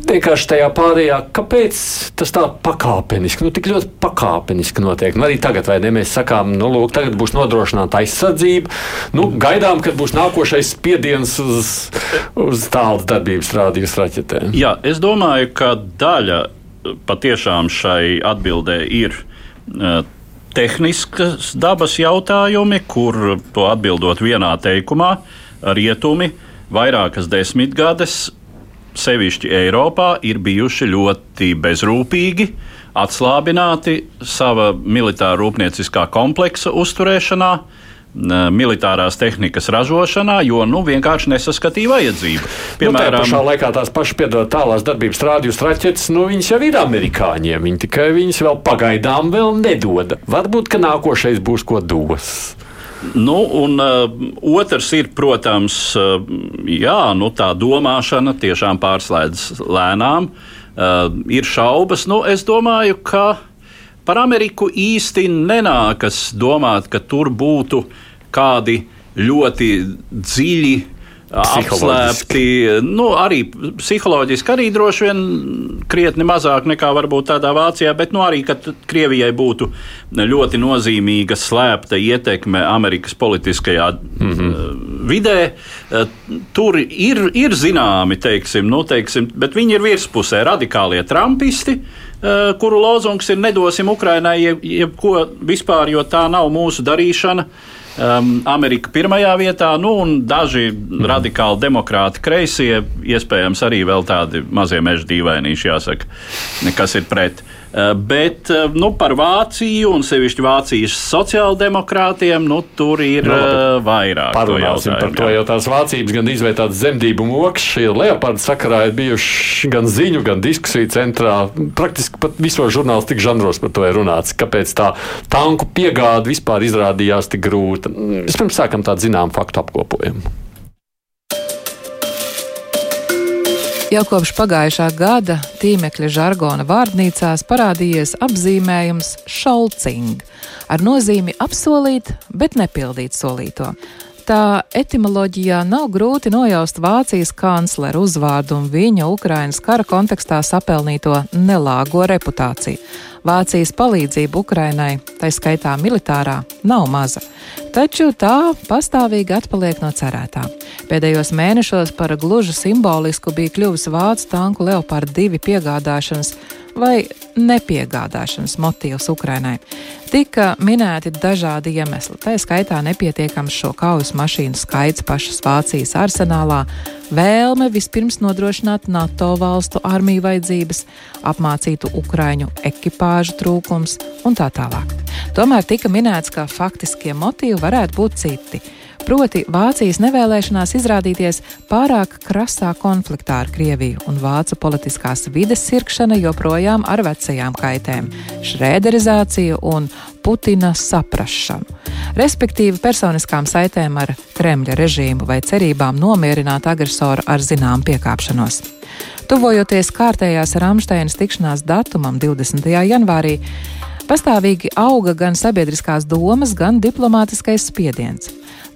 vienkārši tajā pārējā, kāpēc tas tā pakāpeniski, nu tik ļoti pakāpeniski notiek? Nu, arī tagad, vai ne, mēs sakām, nu, lūk, tagad būs nodrošināta aizsardzība, nu, gaidām, kad būs nākošais spiediens uz, uz tālu darbības rādījus raķetēm. Jā, es domāju, ka daļa patiešām šai atbildē ir tehniskas dabas jautājumi, kur to atbildot vienā teikumā, rietumi vairākas desmitgades sevišķi Eiropā, ir bijuši ļoti bezrūpīgi, atslābināti sava militāra rūpnieciskā kompleksa uzturēšanā militārās tehnikas ražošanā, jo nu, vienkārši nesaskatīja vajadzību. Piemēram, nu, pašā laikā tās pašas tālās darbības rādījus raķetes, nu, viņas jau ir amerikāņiem. Viņi tikai viņas vēl pagaidām vēl nedod. Varbūt, ka nākošais būs ko dos. Nu, un uh, otrs ir, protams, uh, jā, nu, tā domāšana tiešām pārslēdz lēnām. Uh, ir šaubas. Nu, es domāju, ka Par Ameriku īsti nenākas domāt, ka tur būtu kādi ļoti dziļi apslēpti. Nu, arī psiholoģiski, arī droši vien krietni mazāk nekā varbūt tādā Vācijā, bet nu, arī, ka Krievijai būtu ļoti nozīmīga slēpta ietekme Amerikas politiskajā mm -hmm. vidē. Tur ir, ir zināmi, teiksim, nu, teiksim, bet viņi ir virspusē radikālie trumpisti Eh, kuru lozungs ir nedosim Ukrainai jebko jeb vispār, jo tā nav mūsu darīšana. Um, Amerika pirmajā vietā, nu, un daži mm. radikāli demokrāti, kreisie, iespējams, arī vēl tādi mazie meža dīvainīši, jāsaka, kas ir pret. Uh, bet eh, nu, par Vāciju un sevišķi Vācijas sociāldemokrātiem nu, tur ir no, eh, vairāk. Parunāsim par to, jo tās vācības gan izveidotas zemdību moks, šie leopardi sakarā ir bijuši gan ziņu, gan diskusiju centrā. Praktiski pat visos žurnālistikas žanros par to ir runāts. Kāpēc tā tanku piegāde vispār izrādījās tik grūta? Vispirms sākam tādu zināmu faktu apkopojumu. Jau kopš pagājušā gada tīmekļa žargona vārnīcās parādījies apzīmējums šolcing ar nozīmi apsolīt, bet nepildīt solīto. Tā etimoloģijā nav grūti nojaust Vācijas kanclera uzvārdu un viņa Ukrainas kara kontekstā sapelnīto nelāgo reputāciju. Vācijas palīdzība Ukrainai, tā skaitā militārā, nav maza, taču tā pastāvīgi atpaliek no cerētā. Pēdējos mēnešos par gluži simbolisku bija kļuvusi vācu tanku Leopard 2 piegādāšanas vai nepiegādāšanas motīvs Ukrainai. Tika minēti dažādi iemesli, tā skaitā nepietiekams šo kaujas mašīnu skaits pašas Vācijas arsenālā, vēlme vispirms nodrošināt NATO valstu armiju vajadzības, apmācītu ukraiņu ekipāžu trūkums un tā tālāk. Tomēr tika minēts, ka faktiskie motīvi varētu būt citi proti Vācijas nevēlēšanās izrādīties pārāk krasā konfliktā ar Krieviju un vācu politiskās vides sirkšana joprojām ar vecajām kaitēm - šrēderizāciju un Putina saprašanu, respektīvi personiskām saitēm ar Kremļa režīmu vai cerībām nomierināt agresoru ar zinām piekāpšanos. Tuvojoties kārtējās Rāmsteinas tikšanās datumam 20. janvārī, pastāvīgi auga gan sabiedriskās domas, gan diplomātiskais spiediens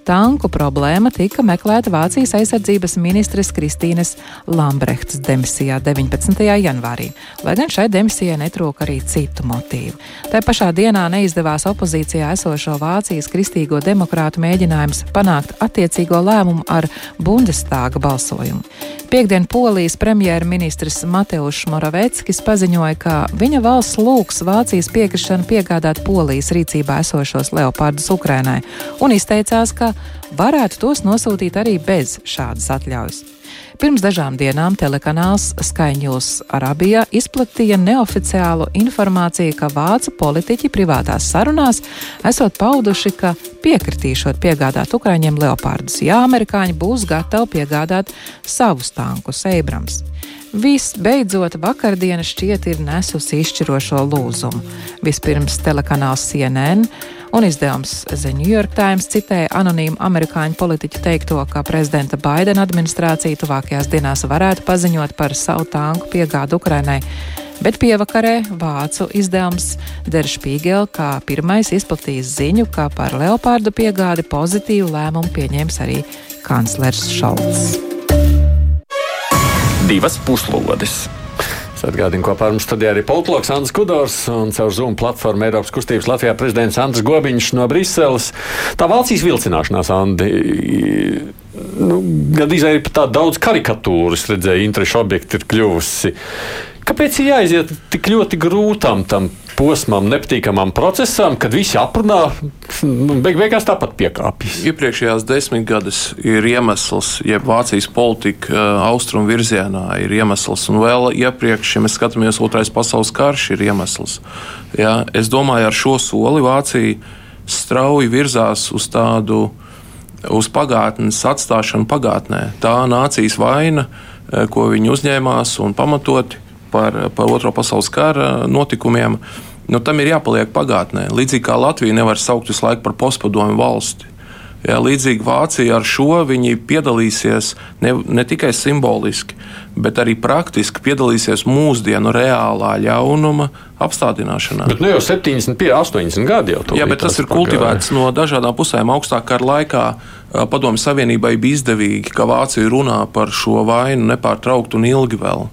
tanku problēma tika meklēta Vācijas aizsardzības ministres Kristīnes Lambrehts demisijā 19. janvārī, lai gan šai demisijai netrūka arī citu motīvu. Tā pašā dienā neizdevās opozīcijā esošo Vācijas kristīgo demokrātu mēģinājums panākt attiecīgo lēmumu ar Bundestāga balsojumu. Piektdien Polijas premjerministrs Mateušs Moraveckis paziņoja, ka viņa valsts lūgs Vācijas piekrišanu piegādāt Polijas rīcībā esošos leopardus Ukrainai un izteicās, ka varētu tos nosūtīt arī bez šādas atļaujas. Pirms dažām dienām telekanāls News Arabijā izplatīja neoficiālu informāciju, ka vācu politiķi privātās sarunās esot pauduši, ka piekritīšot piegādāt Ukraiņiem leopardus, ja amerikāņi būs gatavi piegādāt savus tankus Eibrams. Viss beidzot vakardiena šķiet ir nesusi izšķirošo lūzumu. Vispirms telekanāls CNN un izdevums The New York Times citēja anonīmu amerikāņu politiķu teikto, ka prezidenta Baidena administrācija tuvākajās dienās varētu paziņot par savu tanku piegādu Ukrainai. Bet pievakarē vācu izdevums Der Spiegel kā pirmais izplatījis ziņu, ka par leopārdu piegādi pozitīvu lēmumu pieņems arī kanclers Šalts divas puslodes. Atgādinu, ko par mums studijā arī politologs Andris Kudors un caur Zoom platformu Eiropas kustības Latvijā prezidents Andris Gobiņš no Briseles. Tā Vācijas vilcināšanās, Andi, nu, gandrīz arī pat tā daudz karikatūras redzēja, interešu objekti ir kļuvusi. Kāpēc ir jāiziet tik ļoti grūtam tam posmam, nepatīkamam procesam, kad visi aprunā, nu, beig beigās tāpat piekāpjas. Iepriekšējās desmitgades ir iemesls, jeb Vācijas politika uh, austrumu virzienā ir iemesls, un vēl iepriekš, ja mēs skatāmies, otrais pasaules karš ir iemesls. Ja, es domāju, ar šo soli Vācija strauji virzās uz tādu uz pagātnes atstāšanu pagātnē. Tā nācijas vaina, uh, ko viņi uzņēmās un pamatoti par, par Otro pasaules kara notikumiem, nu, tam ir jāpaliek pagātnē. Līdzīgi kā Latvija nevar saukt visu laiku par postpadomu valsti. Jā, līdzīgi Vācija ar šo viņi piedalīsies ne, ne tikai simboliski, bet arī praktiski piedalīsies mūsdienu reālā ļaunuma apstādināšanā. Bet nu jau 70, 80 gadi jau Jā, bet tas ir kultivēts no dažādām pusēm. Augstākā kara laikā Padomju Savienībai bija izdevīgi, ka Vācija runā par šo vainu nepārtraukti un ilgi vēl.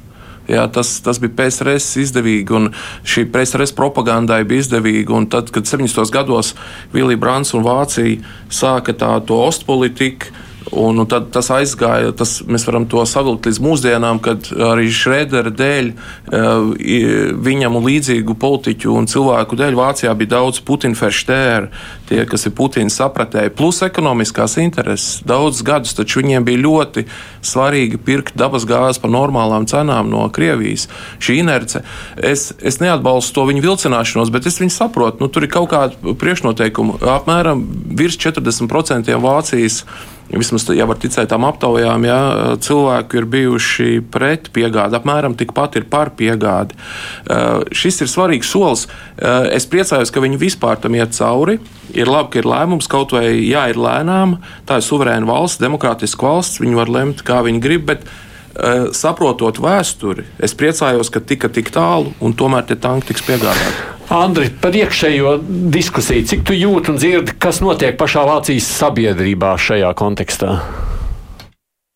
Jā, tas, tas bija PSRS izdevīgi, un šī PSRS propagandai bija izdevīga. Tad, kad 70. gados Vilija Brants un Vācija sāka tādu ostpolitiku, Un, un tad tas aizgāja, tas, mēs varam to savilkt līdz mūsdienām, kad arī Šrēdera dēļ, eh, viņam un līdzīgu politiķu un cilvēku dēļ Vācijā bija daudz Putina-ferštēru, tie, kas ir Putina sapratēji, plus ekonomiskās intereses. Daudzus gadus taču viņiem bija ļoti svarīgi pirkt dabas gāzi par normālām cenām no Krievijas. Šī inerce, es, es neatbalstu to viņu vilcināšanos, bet es viņu saprotu. Nu, tur ir kaut kāda priekšnoteikuma. Apmēram virs 40% Vācijas vismaz, ja var ticēt tām aptaujām, ja, cilvēki ir bijuši pret piegādi, apmēram tikpat ir par piegādi. Uh, šis ir svarīgs solis. Uh, es priecājos, ka viņi vispār tam iet cauri. Ir labi, ka ir lēmums, kaut vai jā, ir lēnām. Tā ir suverēna valsts, demokrātiska valsts. Viņi var lemt, kā viņi grib. Bet, saprotot vēsturi, es priecājos, ka tika tik tālu un tomēr tie tanki tiks piegādāti. Andri, par iekšējo diskusiju, cik tu jūti un dzirdi, kas notiek pašā Vācijas sabiedrībā šajā kontekstā?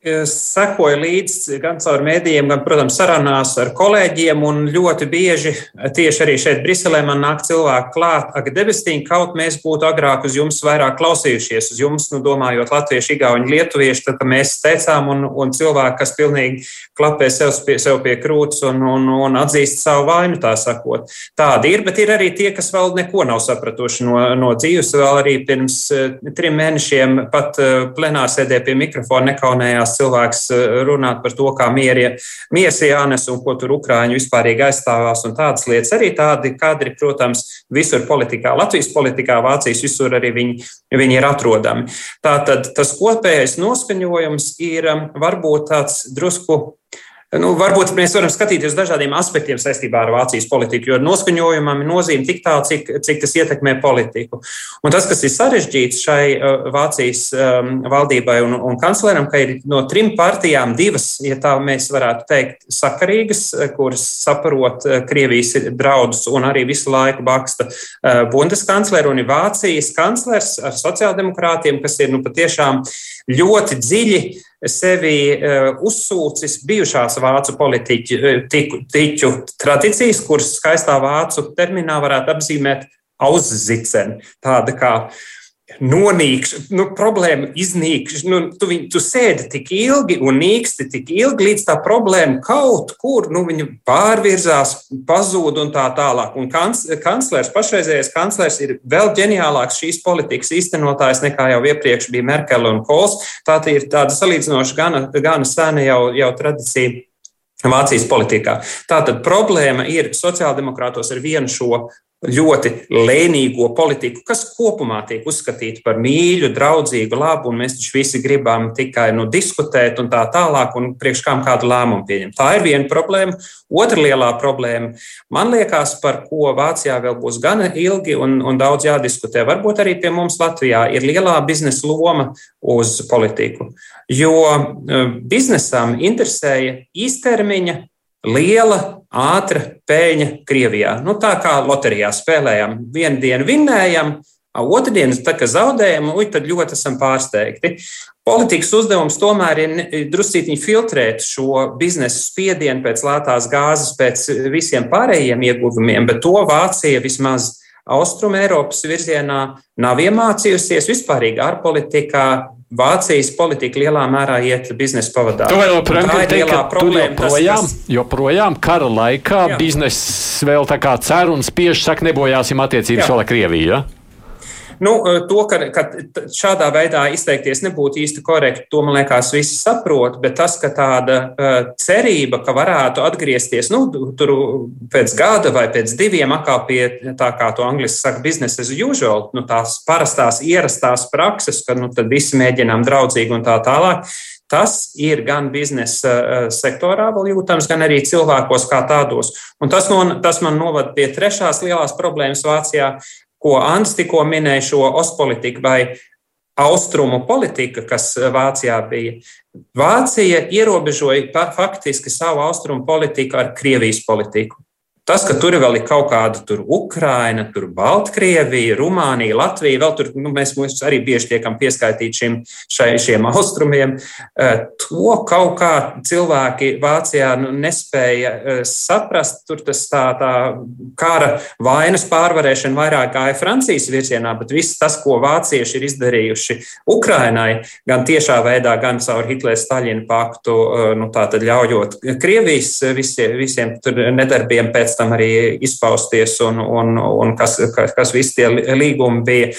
Sekoju līdzi gan caur mēdījiem, gan, protams, sarunās ar kolēģiem. Ļoti bieži tieši arī šeit, Briselē, man nāk cilvēki klāt, ak, debestīm, kaut mēs būtu agrāk uz jums vairāk klausījušies, uz jums, nu, domājot latviešu, igauņu, lietuviešu, tad mēs teicām, un, un cilvēki, kas pilnīgi klapē sev pie, sev pie krūts un, un, un atzīst savu vainu, tā sakot. Tādi ir, bet ir arī tie, kas vēl neko nav sapratuši no, no dzīves. Vēl arī pirms uh, trim mēnešiem pat uh, plenārsēdē pie mikrofona nekaunējās vēlas cilvēks eh, runāt par to, kā mierie, miers jānes un ko tur Ukrāņi vispārīgi aizstāvās un tādas lietas. Arī tādi kadri, protams, visur politikā, Latvijas politikā, Vācijas visur arī viņi, viņi ir atrodami. Tātad tas kopējais noskaņojums ir um, varbūt tāds drusku Nu, varbūt mēs varam skatīties uz dažādiem aspektiem saistībā ar Vācijas politiku, jo noskaņojumam ir nozīme tik tālu, cik, cik tas ietekmē politiku. Un tas, kas ir sarežģīts šai uh, Vācijas um, valdībai un, un kancleram, ka ir no trim partijām divas, ja tā mēs varētu teikt, sakarīgas, uh, kuras saprot uh, Krievijas draudus un arī visu laiku baksta Bundeskancleru un ir Vācijas kanclers ar sociāldemokrātiem, kas ir nu, patiešām ļoti dziļi sevi uh, uzsūcis bijušās vācu politiķu uh, tiķu tradīcijas, kuras skaistā vācu terminā varētu apzīmēt ausziceni, tāda kā uh, nonīkš, nu, problēma iznīkš. Nu, tu, viņ, tu sēdi tik ilgi un nīksti tik ilgi, līdz tā problēma kaut kur nu, pārvirzās, pazūd un tā tālāk. Un kanclers, pašreizējais kanclers ir vēl ģeniālāks šīs politikas īstenotājs nekā jau iepriekš bija Merkele un Kols. Tā ir tāda salīdzinoši gana, gana sena jau, jau tradīcija. Vācijas politikā. Tātad problēma ir sociāldemokrātos ar vienu šo ļoti lēnīgo politiku, kas kopumā tiek uzskatīta par mīļu, draudzīgu, labu, un mēs taču visi gribam tikai nu, diskutēt un tā tālāk, un priekš kām kādu lēmumu pieņemt. Tā ir viena problēma. Otra lielā problēma, man liekas, par ko Vācijā vēl būs gana ilgi un, un daudz jādiskutē, varbūt arī pie mums Latvijā, ir lielā biznesa loma uz politiku. Jo eh, biznesam interesēja īstermiņa liela, ātra peļņa Krievijā. Nu, tā kā loterijā spēlējām, vienu dienu vinnējam, otru dienu, tā kā zaudējam, uj, tad ļoti esam pārsteigti. Politikas uzdevums tomēr ir druscītiņi filtrēt šo biznesa spiedienu pēc lētās gāzes, pēc visiem pārējiem ieguvumiem, bet to Vācija vismaz Austrum Eiropas virzienā nav iemācījusies vispārīgi ārpolitikā Vācijas politika lielā mērā iet biznesa pavadā. Tu vēl joprojām teikt, ka problēma, joprojām, tas, kas... joprojām kara laikā bizness vēl tā kā cer un spiež saka, nebojāsim attiecības vēl ar Krieviju. Ja? Nu, eh, to, ka, ka šādā veidā izteikties nebūtu īsti korekti, to man liekas, visi saprot, bet tas, ka tāda uh, cerība, ka varētu atgriezties nu, tur pēc gada vai pēc diviem, atkal pie tā, kā to angliski saka, business as usual, nu, tās parastās, ierastās prakses, ka nu, visi mēģinām draudzīgi un tā tālāk. Tas ir gan biznesa uh, sektorā vēl jūtams, gan arī cilvēkos kā tādos. Un tas, no, tas man novada pie trešās lielās problēmas Vācijā, ko Ants tikko minēja, šo ospolitiku vai austrumu politika, kas Vācijā bija. Vācija ierobežoja faktiski savu austrumu politiku ar Krievijas politiku. Tas, ka tur vēl ir kaut kāda tur Ukraina, tur Baltkrievija, Rumānija, Latvija, vēl tur nu, mēs, mēs arī bieži tiekam pieskaitīti šim, šai, šiem austrumiem, eh, to kaut kā cilvēki Vācijā nu, nespēja eh, saprast. Tur tas tā, tā kara vainas pārvarēšana vairāk gāja Francijas virzienā, bet viss tas, ko vācieši ir izdarījuši Ukrainai, gan tiešā veidā, gan caur Hitlera-Staļina paktu, eh, nu, ļaujot Krievijas visiem, visiem nedarbiem pēc pēc tam arī izpausties, un, un, un kas, kas, kas visi tie līgumi bija,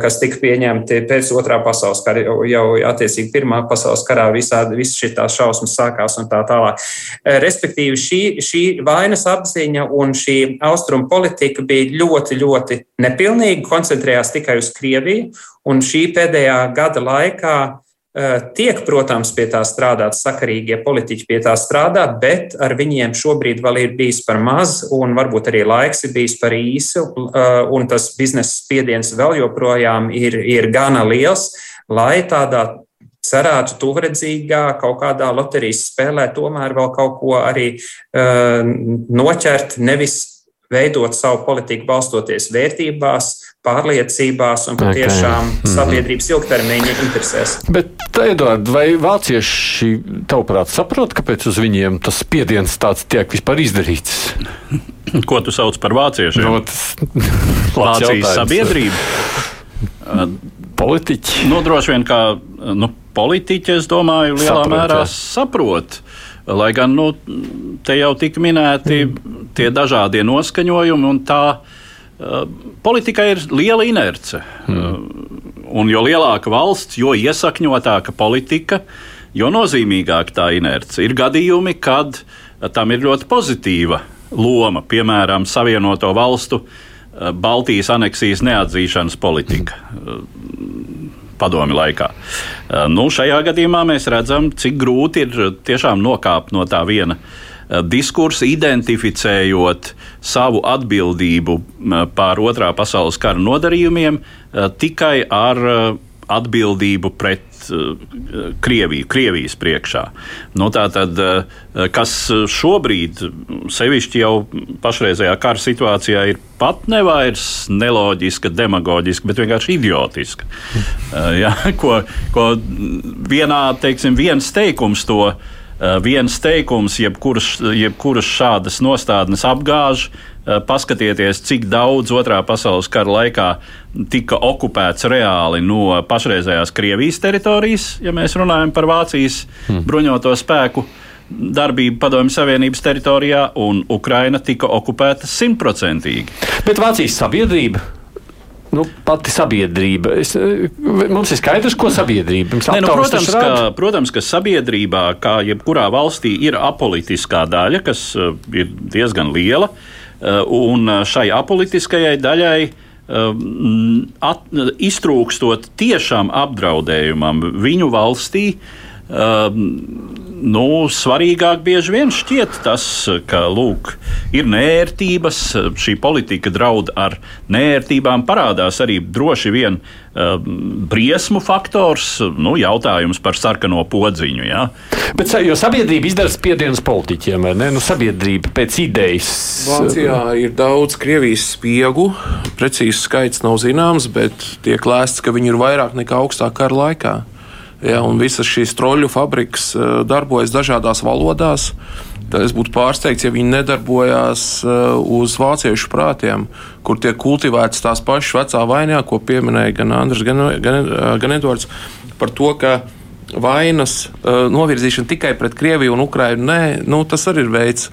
kas tika pieņemti pēc otrā pasaules kara, jau, jau attiecīgi pirmā pasaules karā visādi, visas šīs šausmas sākās un tā tālāk. Respektīvi, šī, šī vainas apziņa un šī austrumu politika bija ļoti, ļoti nepilnīga, koncentrējās tikai uz Krieviju, un šī pēdējā gada laikā Eh, tiek, protams, pie tā strādāt, sakarīgie politiķi pie tā strādā, bet ar viņiem šobrīd vēl ir bijis par maz, un varbūt arī laiks ir bijis par īsu, eh, un tas biznesa spiediens vēl joprojām ir, ir gana liels, lai tādā cerētu tuvredzīgā kaut kādā loterijas spēlē tomēr vēl kaut ko arī uh, noķert, nevis veidot savu politiku balstoties vērtībās, pārliecībās un patiešām okay. Mhm. sabiedrības ilgtermiņa interesēs. Bet, Edvard, vai vācieši, tavuprāt, saprot, kāpēc uz viņiem tas spiediens tāds tiek vispār izdarīts? Ko tu sauc par vāciešiem? No, Vācijas sabiedrība. politiķi. Nu, droši vien kā nu, politiķi, es domāju, lielā saprot, mērā jā. saprot. Lai gan nu, te jau tika minēti mm. tie dažādie noskaņojumi un tā uh, Eh, Politikai ir liela inerce. Mm. Un jo lielāka valsts, jo iesakņotāka politika, jo nozīmīgāka tā inerce. Ir gadījumi, kad tam ir ļoti pozitīva loma, piemēram, Savienoto valstu eh, Baltijas aneksijas neatzīšanas politika. Padomi laikā. Nu, šajā gadījumā mēs redzam, cik grūti ir tiešām nokāpt no tā viena uh, Eh, diskursu, identificējot savu atbildību pār otrā pasaules kara nodarījumiem eh, tikai ar eh, atbildību pret Krieviju, Krievijas priekšā. Nu, tātad, kas šobrīd, sevišķi jau pašreizējā kara situācijā, ir pat nevairs neloģiska, demagoģiska, bet vienkārši idiotiska. Ja, ko, ko vienā, teiksim, viens teikums to Eh, viens teikums, jebkuras, jebkuras šādas nostādnes apgāž. Eh, paskatieties, cik daudz otrā pasaules kara laikā tika okupēts reāli no pašreizējās Krievijas teritorijas, ja mēs runājam par Vācijas hmm. bruņoto spēku darbību Padomju Savienības teritorijā, un Ukraina tika okupēta simtprocentīgi. Bet Vācijas sabiedrība nu, pati sabiedrība. Es, eh, mums ir skaidrs, ko sabiedrība ne, nu, protams, ka, protams, ka sabiedrībā, kā jebkurā valstī, ir apolitiskā daļa, kas uh, ir diezgan liela. Uh, un šai apolitiskajai daļai at, iztrūkstot tiešām apdraudējumam viņu valstī, nu, svarīgāk bieži vien šķiet tas, ka lūk, ir nērtības, šī politika draud ar nērtībām, parādās arī droši vien uh, briesmu faktors, nu, jautājums par sarkano podziņu. Ja? Bet jo sabiedrība izdara spiedienus politiķiem, vai ne? Nu, sabiedrība pēc idejas. Vācijā ir daudz Krievijas spiegu, precīzi skaits nav zināms, bet tiek lēsts, ka viņi ir vairāk nekā augstā kara laikā. Ja, visas šīs troļļu fabrikas eh, darbojas dažādās valodās. Tad es būtu pārsteigts, ja viņi nedarbojās eh, uz vāciešu prātiem, kur tiek kultivētas tās pašas vecā vainā, ko pieminēja gan Andris, gan, gan, gan Edvards. par to, ka vainas uh, novirzīšana tikai pret Krieviju un Ukrainu. Nē, nu, tas arī ir veids.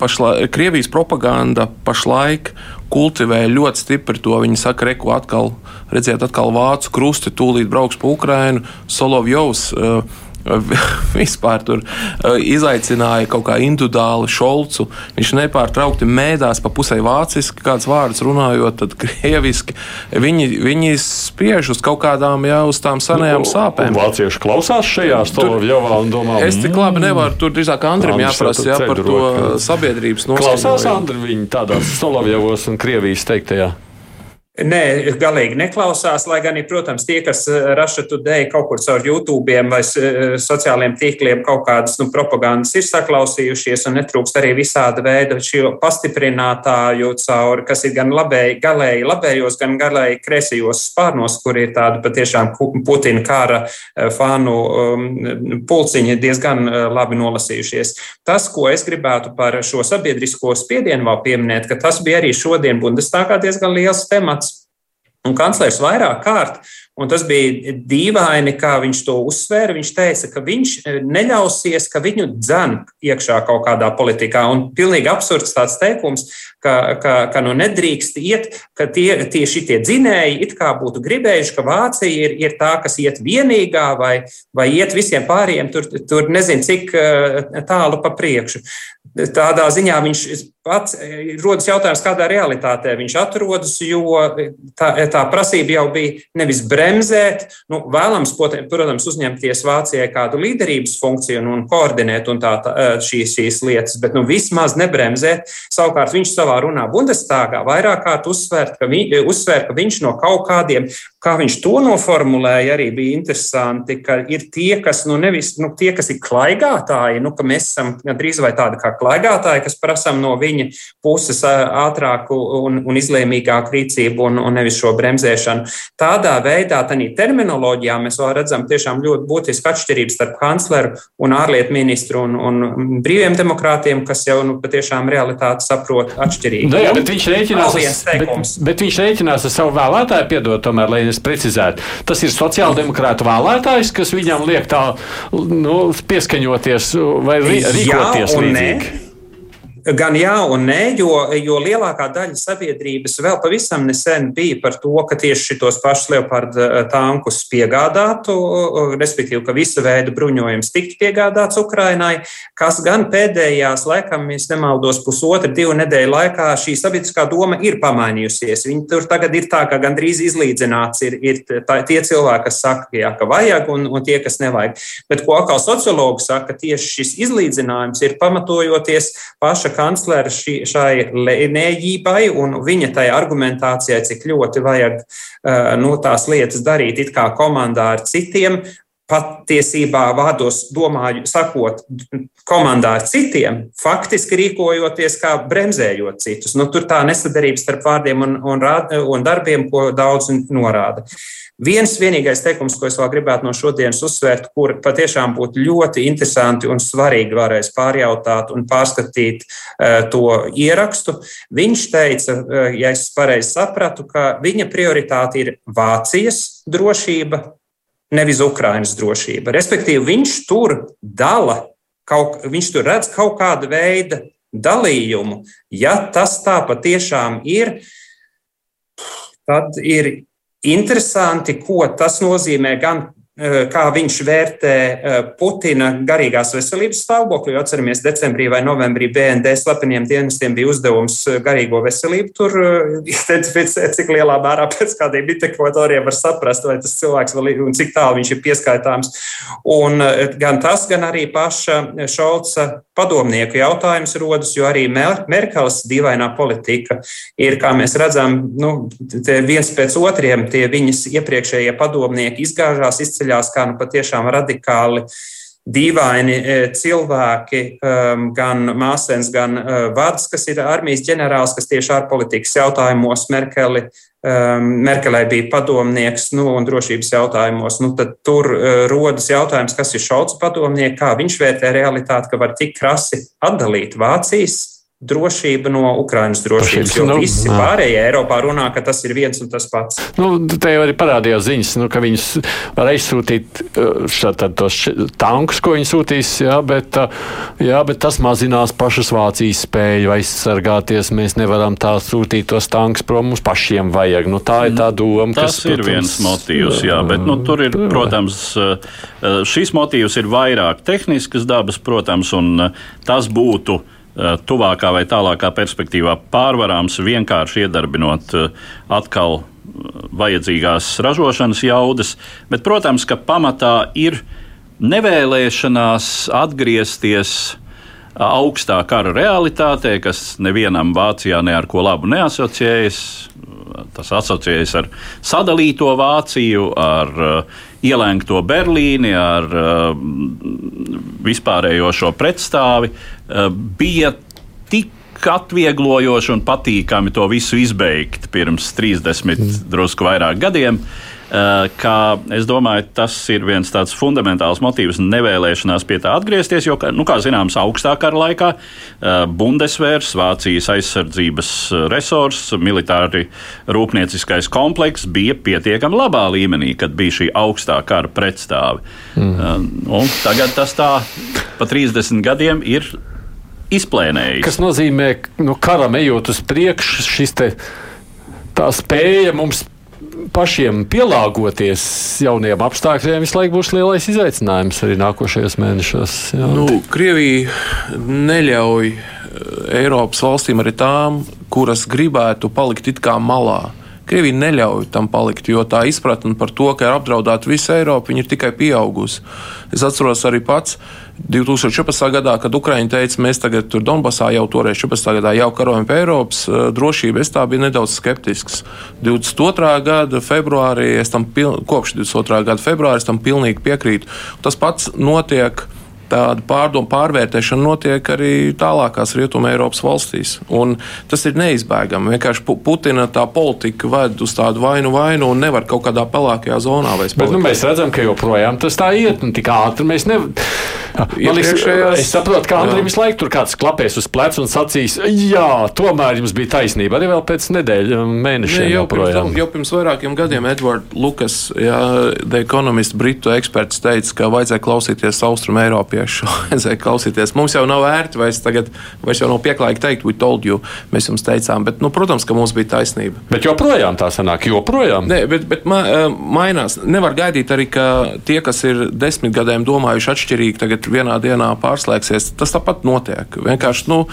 Pašla, Krievijas propaganda pašlaik kultivē ļoti stipri to. Viņi saka, reku atkal, redziet, atkal vācu krusti, tūlīt brauks pa Ukrainu, Solovjovs. Uh, vispār tur uh, izaicināja kaut kā individuāli Šolcu. Viņš nepārtraukti mēdās pa pusē vāciski, kāds vārds runājot, tad krieviski. Viņi, viņi spriež uz kaut kādām jau uz tām senajām nu, sāpēm. Vācieši klausās šajā Stolovjovā un domā, es tik labi mm. nevaru, tur drīzāk Andrim jāprasa jā, par to sabiedrības noskaņojumu. Klausās Andri viņi tādās Stolovjovos un Krievijas teiktajā. Nē, galīgi neklausās, lai gan, protams, tie, kas eh, raša tudēji kaut kur caur YouTube vai eh, sociāliem tīkliem kaut kādas nu, propagandas ir saklausījušies un netrūkst arī visāda veida šo pastiprinātāju caur, kas ir gan labēji, galēji labējos, gan galēji kreisajos spārnos, kur ir tāda patiešām Putina kara eh, fanu um, pulciņi diezgan labi nolasījušies. Tas, ko es gribētu par šo sabiedrisko spiedienu vēl pieminēt, ka tas bija arī šodien Bundestāgā diezgan liels temats Un kanclers vairāk kārt Un tas bija dīvaini, kā viņš to uzsvēra. Viņš teica, ka viņš e, neļausies, ka viņu dzen iekšā kaut kādā politikā. Un pilnīgi absurds tāds teikums, ka, ka, ka nu nedrīkst iet, ka tie, tie šitie dzinēji it kā būtu gribējuši, ka Vācija ir, ir tā, kas iet vienīgā vai, vai iet visiem pārējiem tur, tur nezinu, cik e, tālu pa priekšu. Tādā ziņā viņš pats e, rodas jautājums, kādā realitātē viņš atrodas, jo tā, tā prasība jau bija nevis bremzēt. Nu, vēlams, protams, uzņemties Vācijai kādu līderības funkciju un, un koordinēt un tā, tā, šīs, šīs lietas, bet nu, vismaz nebremzēt. Savukārt viņš savā runā Bundestāgā vairāk kārt uzsvērt, ka, vi, uzsvēr, ka viņš no kaut kādiem, kā viņš to noformulēja, arī bija interesanti, ka ir tie, kas, nu, nevis, nu, tie, kas ir klaigātāji, nu, ka mēs esam drīz vai tādi kā klaigātāji, kas prasām no viņa puses ātrāku un, un izlēmīgāku rīcību un, un nevis šo bremzēšanu. Tādā veidā tādā terminoloģijā mēs vēl redzam tiešām ļoti būtisku atšķirību starp kancleru un ārlietu ministru un, un brīviem demokrātiem, kas jau nu, patiešām realitāti saprot atšķirīgi. Nu, jā, bet viņš rēķinās, bet, bet viņš rēķinās ar savu vēlētāju, piedod, tomēr, lai es precizētu. Tas ir sociāldemokrāta vēlētājs, kas viņam liek tā nu, pieskaņoties vai rīkoties līdzīgi. Ne. Gan jā, un nē, jo, jo lielākā daļa sabiedrības vēl pavisam nesen bija par to, ka tieši šitos pašus leopardu eh, tankus piegādātu, respektīvi, ka visa veida bruņojums tiktu piegādāts Ukrainai, kas gan pēdējās, laikam, es nemaldos, pusotra, divu nedēļu laikā šī sabiedriskā doma ir pamainījusies. Viņi tur tagad ir tā, ka gandrīz izlīdzināts ir, ir tā, tie cilvēki, kas saka, jā, ka vajag, un, un tie, kas nevajag. Bet ko atkal sociologi saka, tieši šis izlīdzinājums ir pamatojoties paša kanclera šī, šai lēnējībai un viņa tai argumentācijai, cik ļoti vajag uh, nu, tās lietas darīt it kā komandā ar citiem, patiesībā vārdos domāju, sakot, komandā ar citiem, faktiski rīkojoties kā bremzējot citus. Nu, tur tā nesadarība starp vārdiem un, un, un darbiem, ko daudz norāda. Viens vienīgais teikums, ko es vēl gribētu no šodienas uzsvērt, kur patiešām būtu ļoti interesanti un svarīgi varēs pārjautāt un pārskatīt uh, to ierakstu. Viņš teica, uh, ja es pareizi sapratu, ka viņa prioritāte ir Vācijas drošība, nevis Ukrainas drošība. Respektīvi, viņš tur dala, kaut, viņš tur redz kaut kādu veidu dalījumu. Ja tas tā patiešām ir, tad ir interesanti, ko tas nozīmē gan kā viņš vērtē eh, Putina garīgās veselības stāvokli. Jo atceramies, decembrī vai novembrī BND slepeniem dienestiem bija uzdevums eh, garīgo veselību tur identificēt, cik lielā mērā pēc kādiem indikatoriem var saprast, vai tas cilvēks vēl ir un cik tālu viņš ir pieskaitāms. Un gan tas, gan arī paša Šolca padomnieku jautājums rodas, jo arī Merkels dīvainā politika ir, kā mēs redzam, nu, viens pēc otriem tie viņas iepriekšējie padomnieki izgāžās, izceļās izceļās kā nu patiešām radikāli dīvaini e, cilvēki, um, gan Māsens, gan uh, Vārds, kas ir armijas ģenerālis, kas tieši ārpolitikas jautājumos Merkeli, um, Merkelē bija padomnieks nu, un drošības jautājumos. Nu, tad tur uh, rodas jautājums, kas ir Šauca padomnieks, kā viņš vērtē realitāti, ka var tik krasi atdalīt Vācijas drošība no Ukrainas drošības. Jo Nu, visi nā. pārējie Eiropā runā, ka tas ir viens un tas pats. Nu, te jau arī parādījās ziņas, nu, ka viņus var aizsūtīt šādi tos tankus, ko viņi sūtīs, jā, bet, uh, jā, bet tas mazinās pašas Vācijas spēju aizsargāties. Mēs nevaram tā sūtīt tos tankus prom, mums pašiem vajag. Nu, tā ir tā doma, Tas kas, ir viens motīvs, jā, bet nu, tur ir, protams, eh, šis motīvs ir vairāk tehniskas dabas, protams, un eh, tas būtu eh, tuvākā vai tālākā perspektīvā pārvarāms vienkārši iedarbinot eh, atkal eh, vajadzīgās ražošanas jaudas, bet, protams, ka pamatā ir nevēlēšanās atgriezties augstā kara realitātē, kas nevienam Vācijā ne ar ko labu neasociējas. Tas asociējas ar sadalīto Vāciju, ar uh, ielēgto Berlīni, ar uh, vispārējo šo pretstāvi. Uh, bija tik atvieglojoši un patīkami to visu izbeigt pirms 30, drusku vairāk gadiem. Uh, Kā es domāju, tas ir viens tāds fundamentāls motīvs, nevēlēšanās pie tā atgriezties. Jo, nu, kā zināms, augstākā laikā uh, Bundesvērs, Vācijas aizsardzības uh, resurss, militāri rūpnieciskais komplekss bija pietiekami labā līmenī, kad bija šī augstā kara pretstāve. Mm. Uh, tagad tas tā pa 30 gadiem ir izplēnējis. kas nozīmē, ka nu, karam ejot uz priekšu, šis te, tā spēja mums pašiem pielāgoties jauniem apstākļiem visu laiku būs lielais izaicinājums arī nākošajos mēnešos. Jā. Nu, Krievija neļauj eh, Eiropas valstīm, arī tām, kuras gribētu palikt it kā malā. Krievija neļauj tam palikt, jo tā izpratne par to, ka ir apdraudēta visa Eiropa, ir tikai pieaugusi. Es atceros arī pats 2014. gadā, kad Ukraiņi teica, mēs tagad tur Donbasā jau toreiz 14. gadā jau karojam pie Eiropas eh, drošību. Es tā biju nedaudz skeptisks. 22. gada februārī, tam pil... kopš 22. gada februāra es tam pilnīgi piekrītu. Tas pats notiek tāda pārdomu pārvērtēšana notiek arī tālākās Rietumē Eiropas valstīs. Un tas ir neizbēgami. Vienkārši Pu- Putina tā politika ved uz tādu vainu vainu un nevar kaut kādā pelēkajā zonā vairs Bet nu, palikt. mēs redzam, ka joprojām tas tā iet, un tik ātri mēs nevaram. Es saprotu, ka Andrija visu laiku tur kāds klapēs uz pleca un sacīs, jā, tomēr jums bija taisnība. Arī vēl pēc nedēļas, mēnešiem Ne, jau, pirms, tam- jau pirms vairākiem gadiem Edvards Lukas, jā, The Economist, britu eksperts, teica, ka vajadzēja klausīties austrumu eiropiešu. vajadzēja klausīties. Mums jau nav vērti, vairs, tagad, vairs jau nav pieklājīgi teikt, we told you, mēs jums teicām. Bet, nu, protams, ka mums bija taisnība. Bet joprojām tā sanāk, joprojām. Nē, bet, bet ma, eh, mainās. Nevar gaidīt arī, ka tie, kas ir desmit gadiem domājuši atšķirīgi, tagad vienā dienā pārslēgsies. Tas tāpat notiek. Vienkārši nu,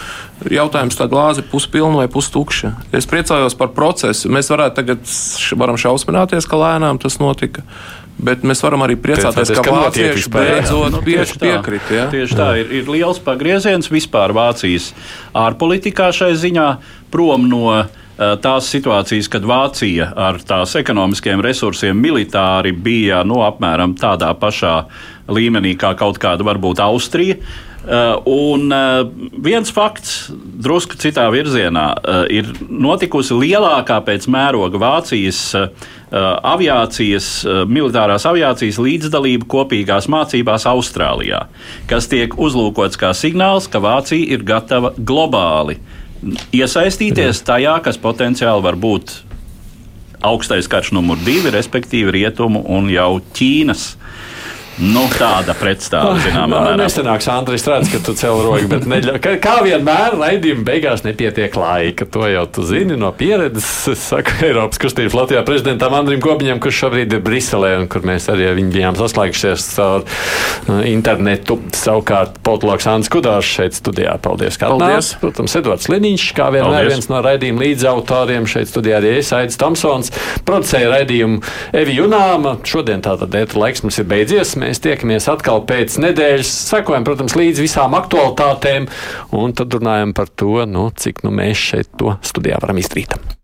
jautājums, tā glāze puspilna vai pustukša. Es priecājos par procesu. Mēs varētu tagad varam šausmināties, ka lēnām tas notika. Bet mēs varam arī priecāties, ka vācieši beidzot Nu, tieši tā. piekrita. Ja? Tieši tā ir, ir liels pagrieziens vispār Vācijas ārpolitikā šai ziņā, prom no eh, tās situācijas, kad Vācija ar tās ekonomiskiem resursiem militāri bija no apmēram tādā pašā līmenī kā kaut kāda varbūt Austrija. Uh, un uh, viens fakts, drusku citā virzienā, uh, ir notikusi lielākā pēc mēroga Vācijas aviācijas, militārās aviācijas līdzdalība kopīgās mācībās Austrālijā, kas tiek uzlūkots kā signāls, ka Vācija ir gatava globāli iesaistīties tajā, kas potenciāli var būt augstais karš numur divi, respektīvi rietumu un jau Ķīnas. Nu, tāda pretstāva zināmā Jā, mērā. Nesenāks, Andris, redz, ka tu cel rogu, bet neļa, kā, vienmēr raidījuma beigās nepietiek laika. To jau tu zini no pieredzes. Es saku Eiropas kustības Latvijā prezidentam Andrim Kopiņam, kurš šobrīd ir Briselē un kur mēs arī ar viņu bijām saslēgušies caur uh, internetu. Savukārt Potloks Ants Kudārs šeit studijā. Paldies, kā Paldies. atnāc. Protams, Edvards Liniņš, kā vienmēr Paldies. viens no raidījuma līdzautoriem šeit studijā arī es, Aidis Tomsons, producēja raidījumu Evi Junāma. Šodien tātad ētra laiks mums ir beidzies. Mēs tiekamies atkal pēc nedēļas. Sekojam, protams, līdz visām aktualitātēm un tad runājam par to, nu, cik nu, mēs šeit to studijā varam izdarīt.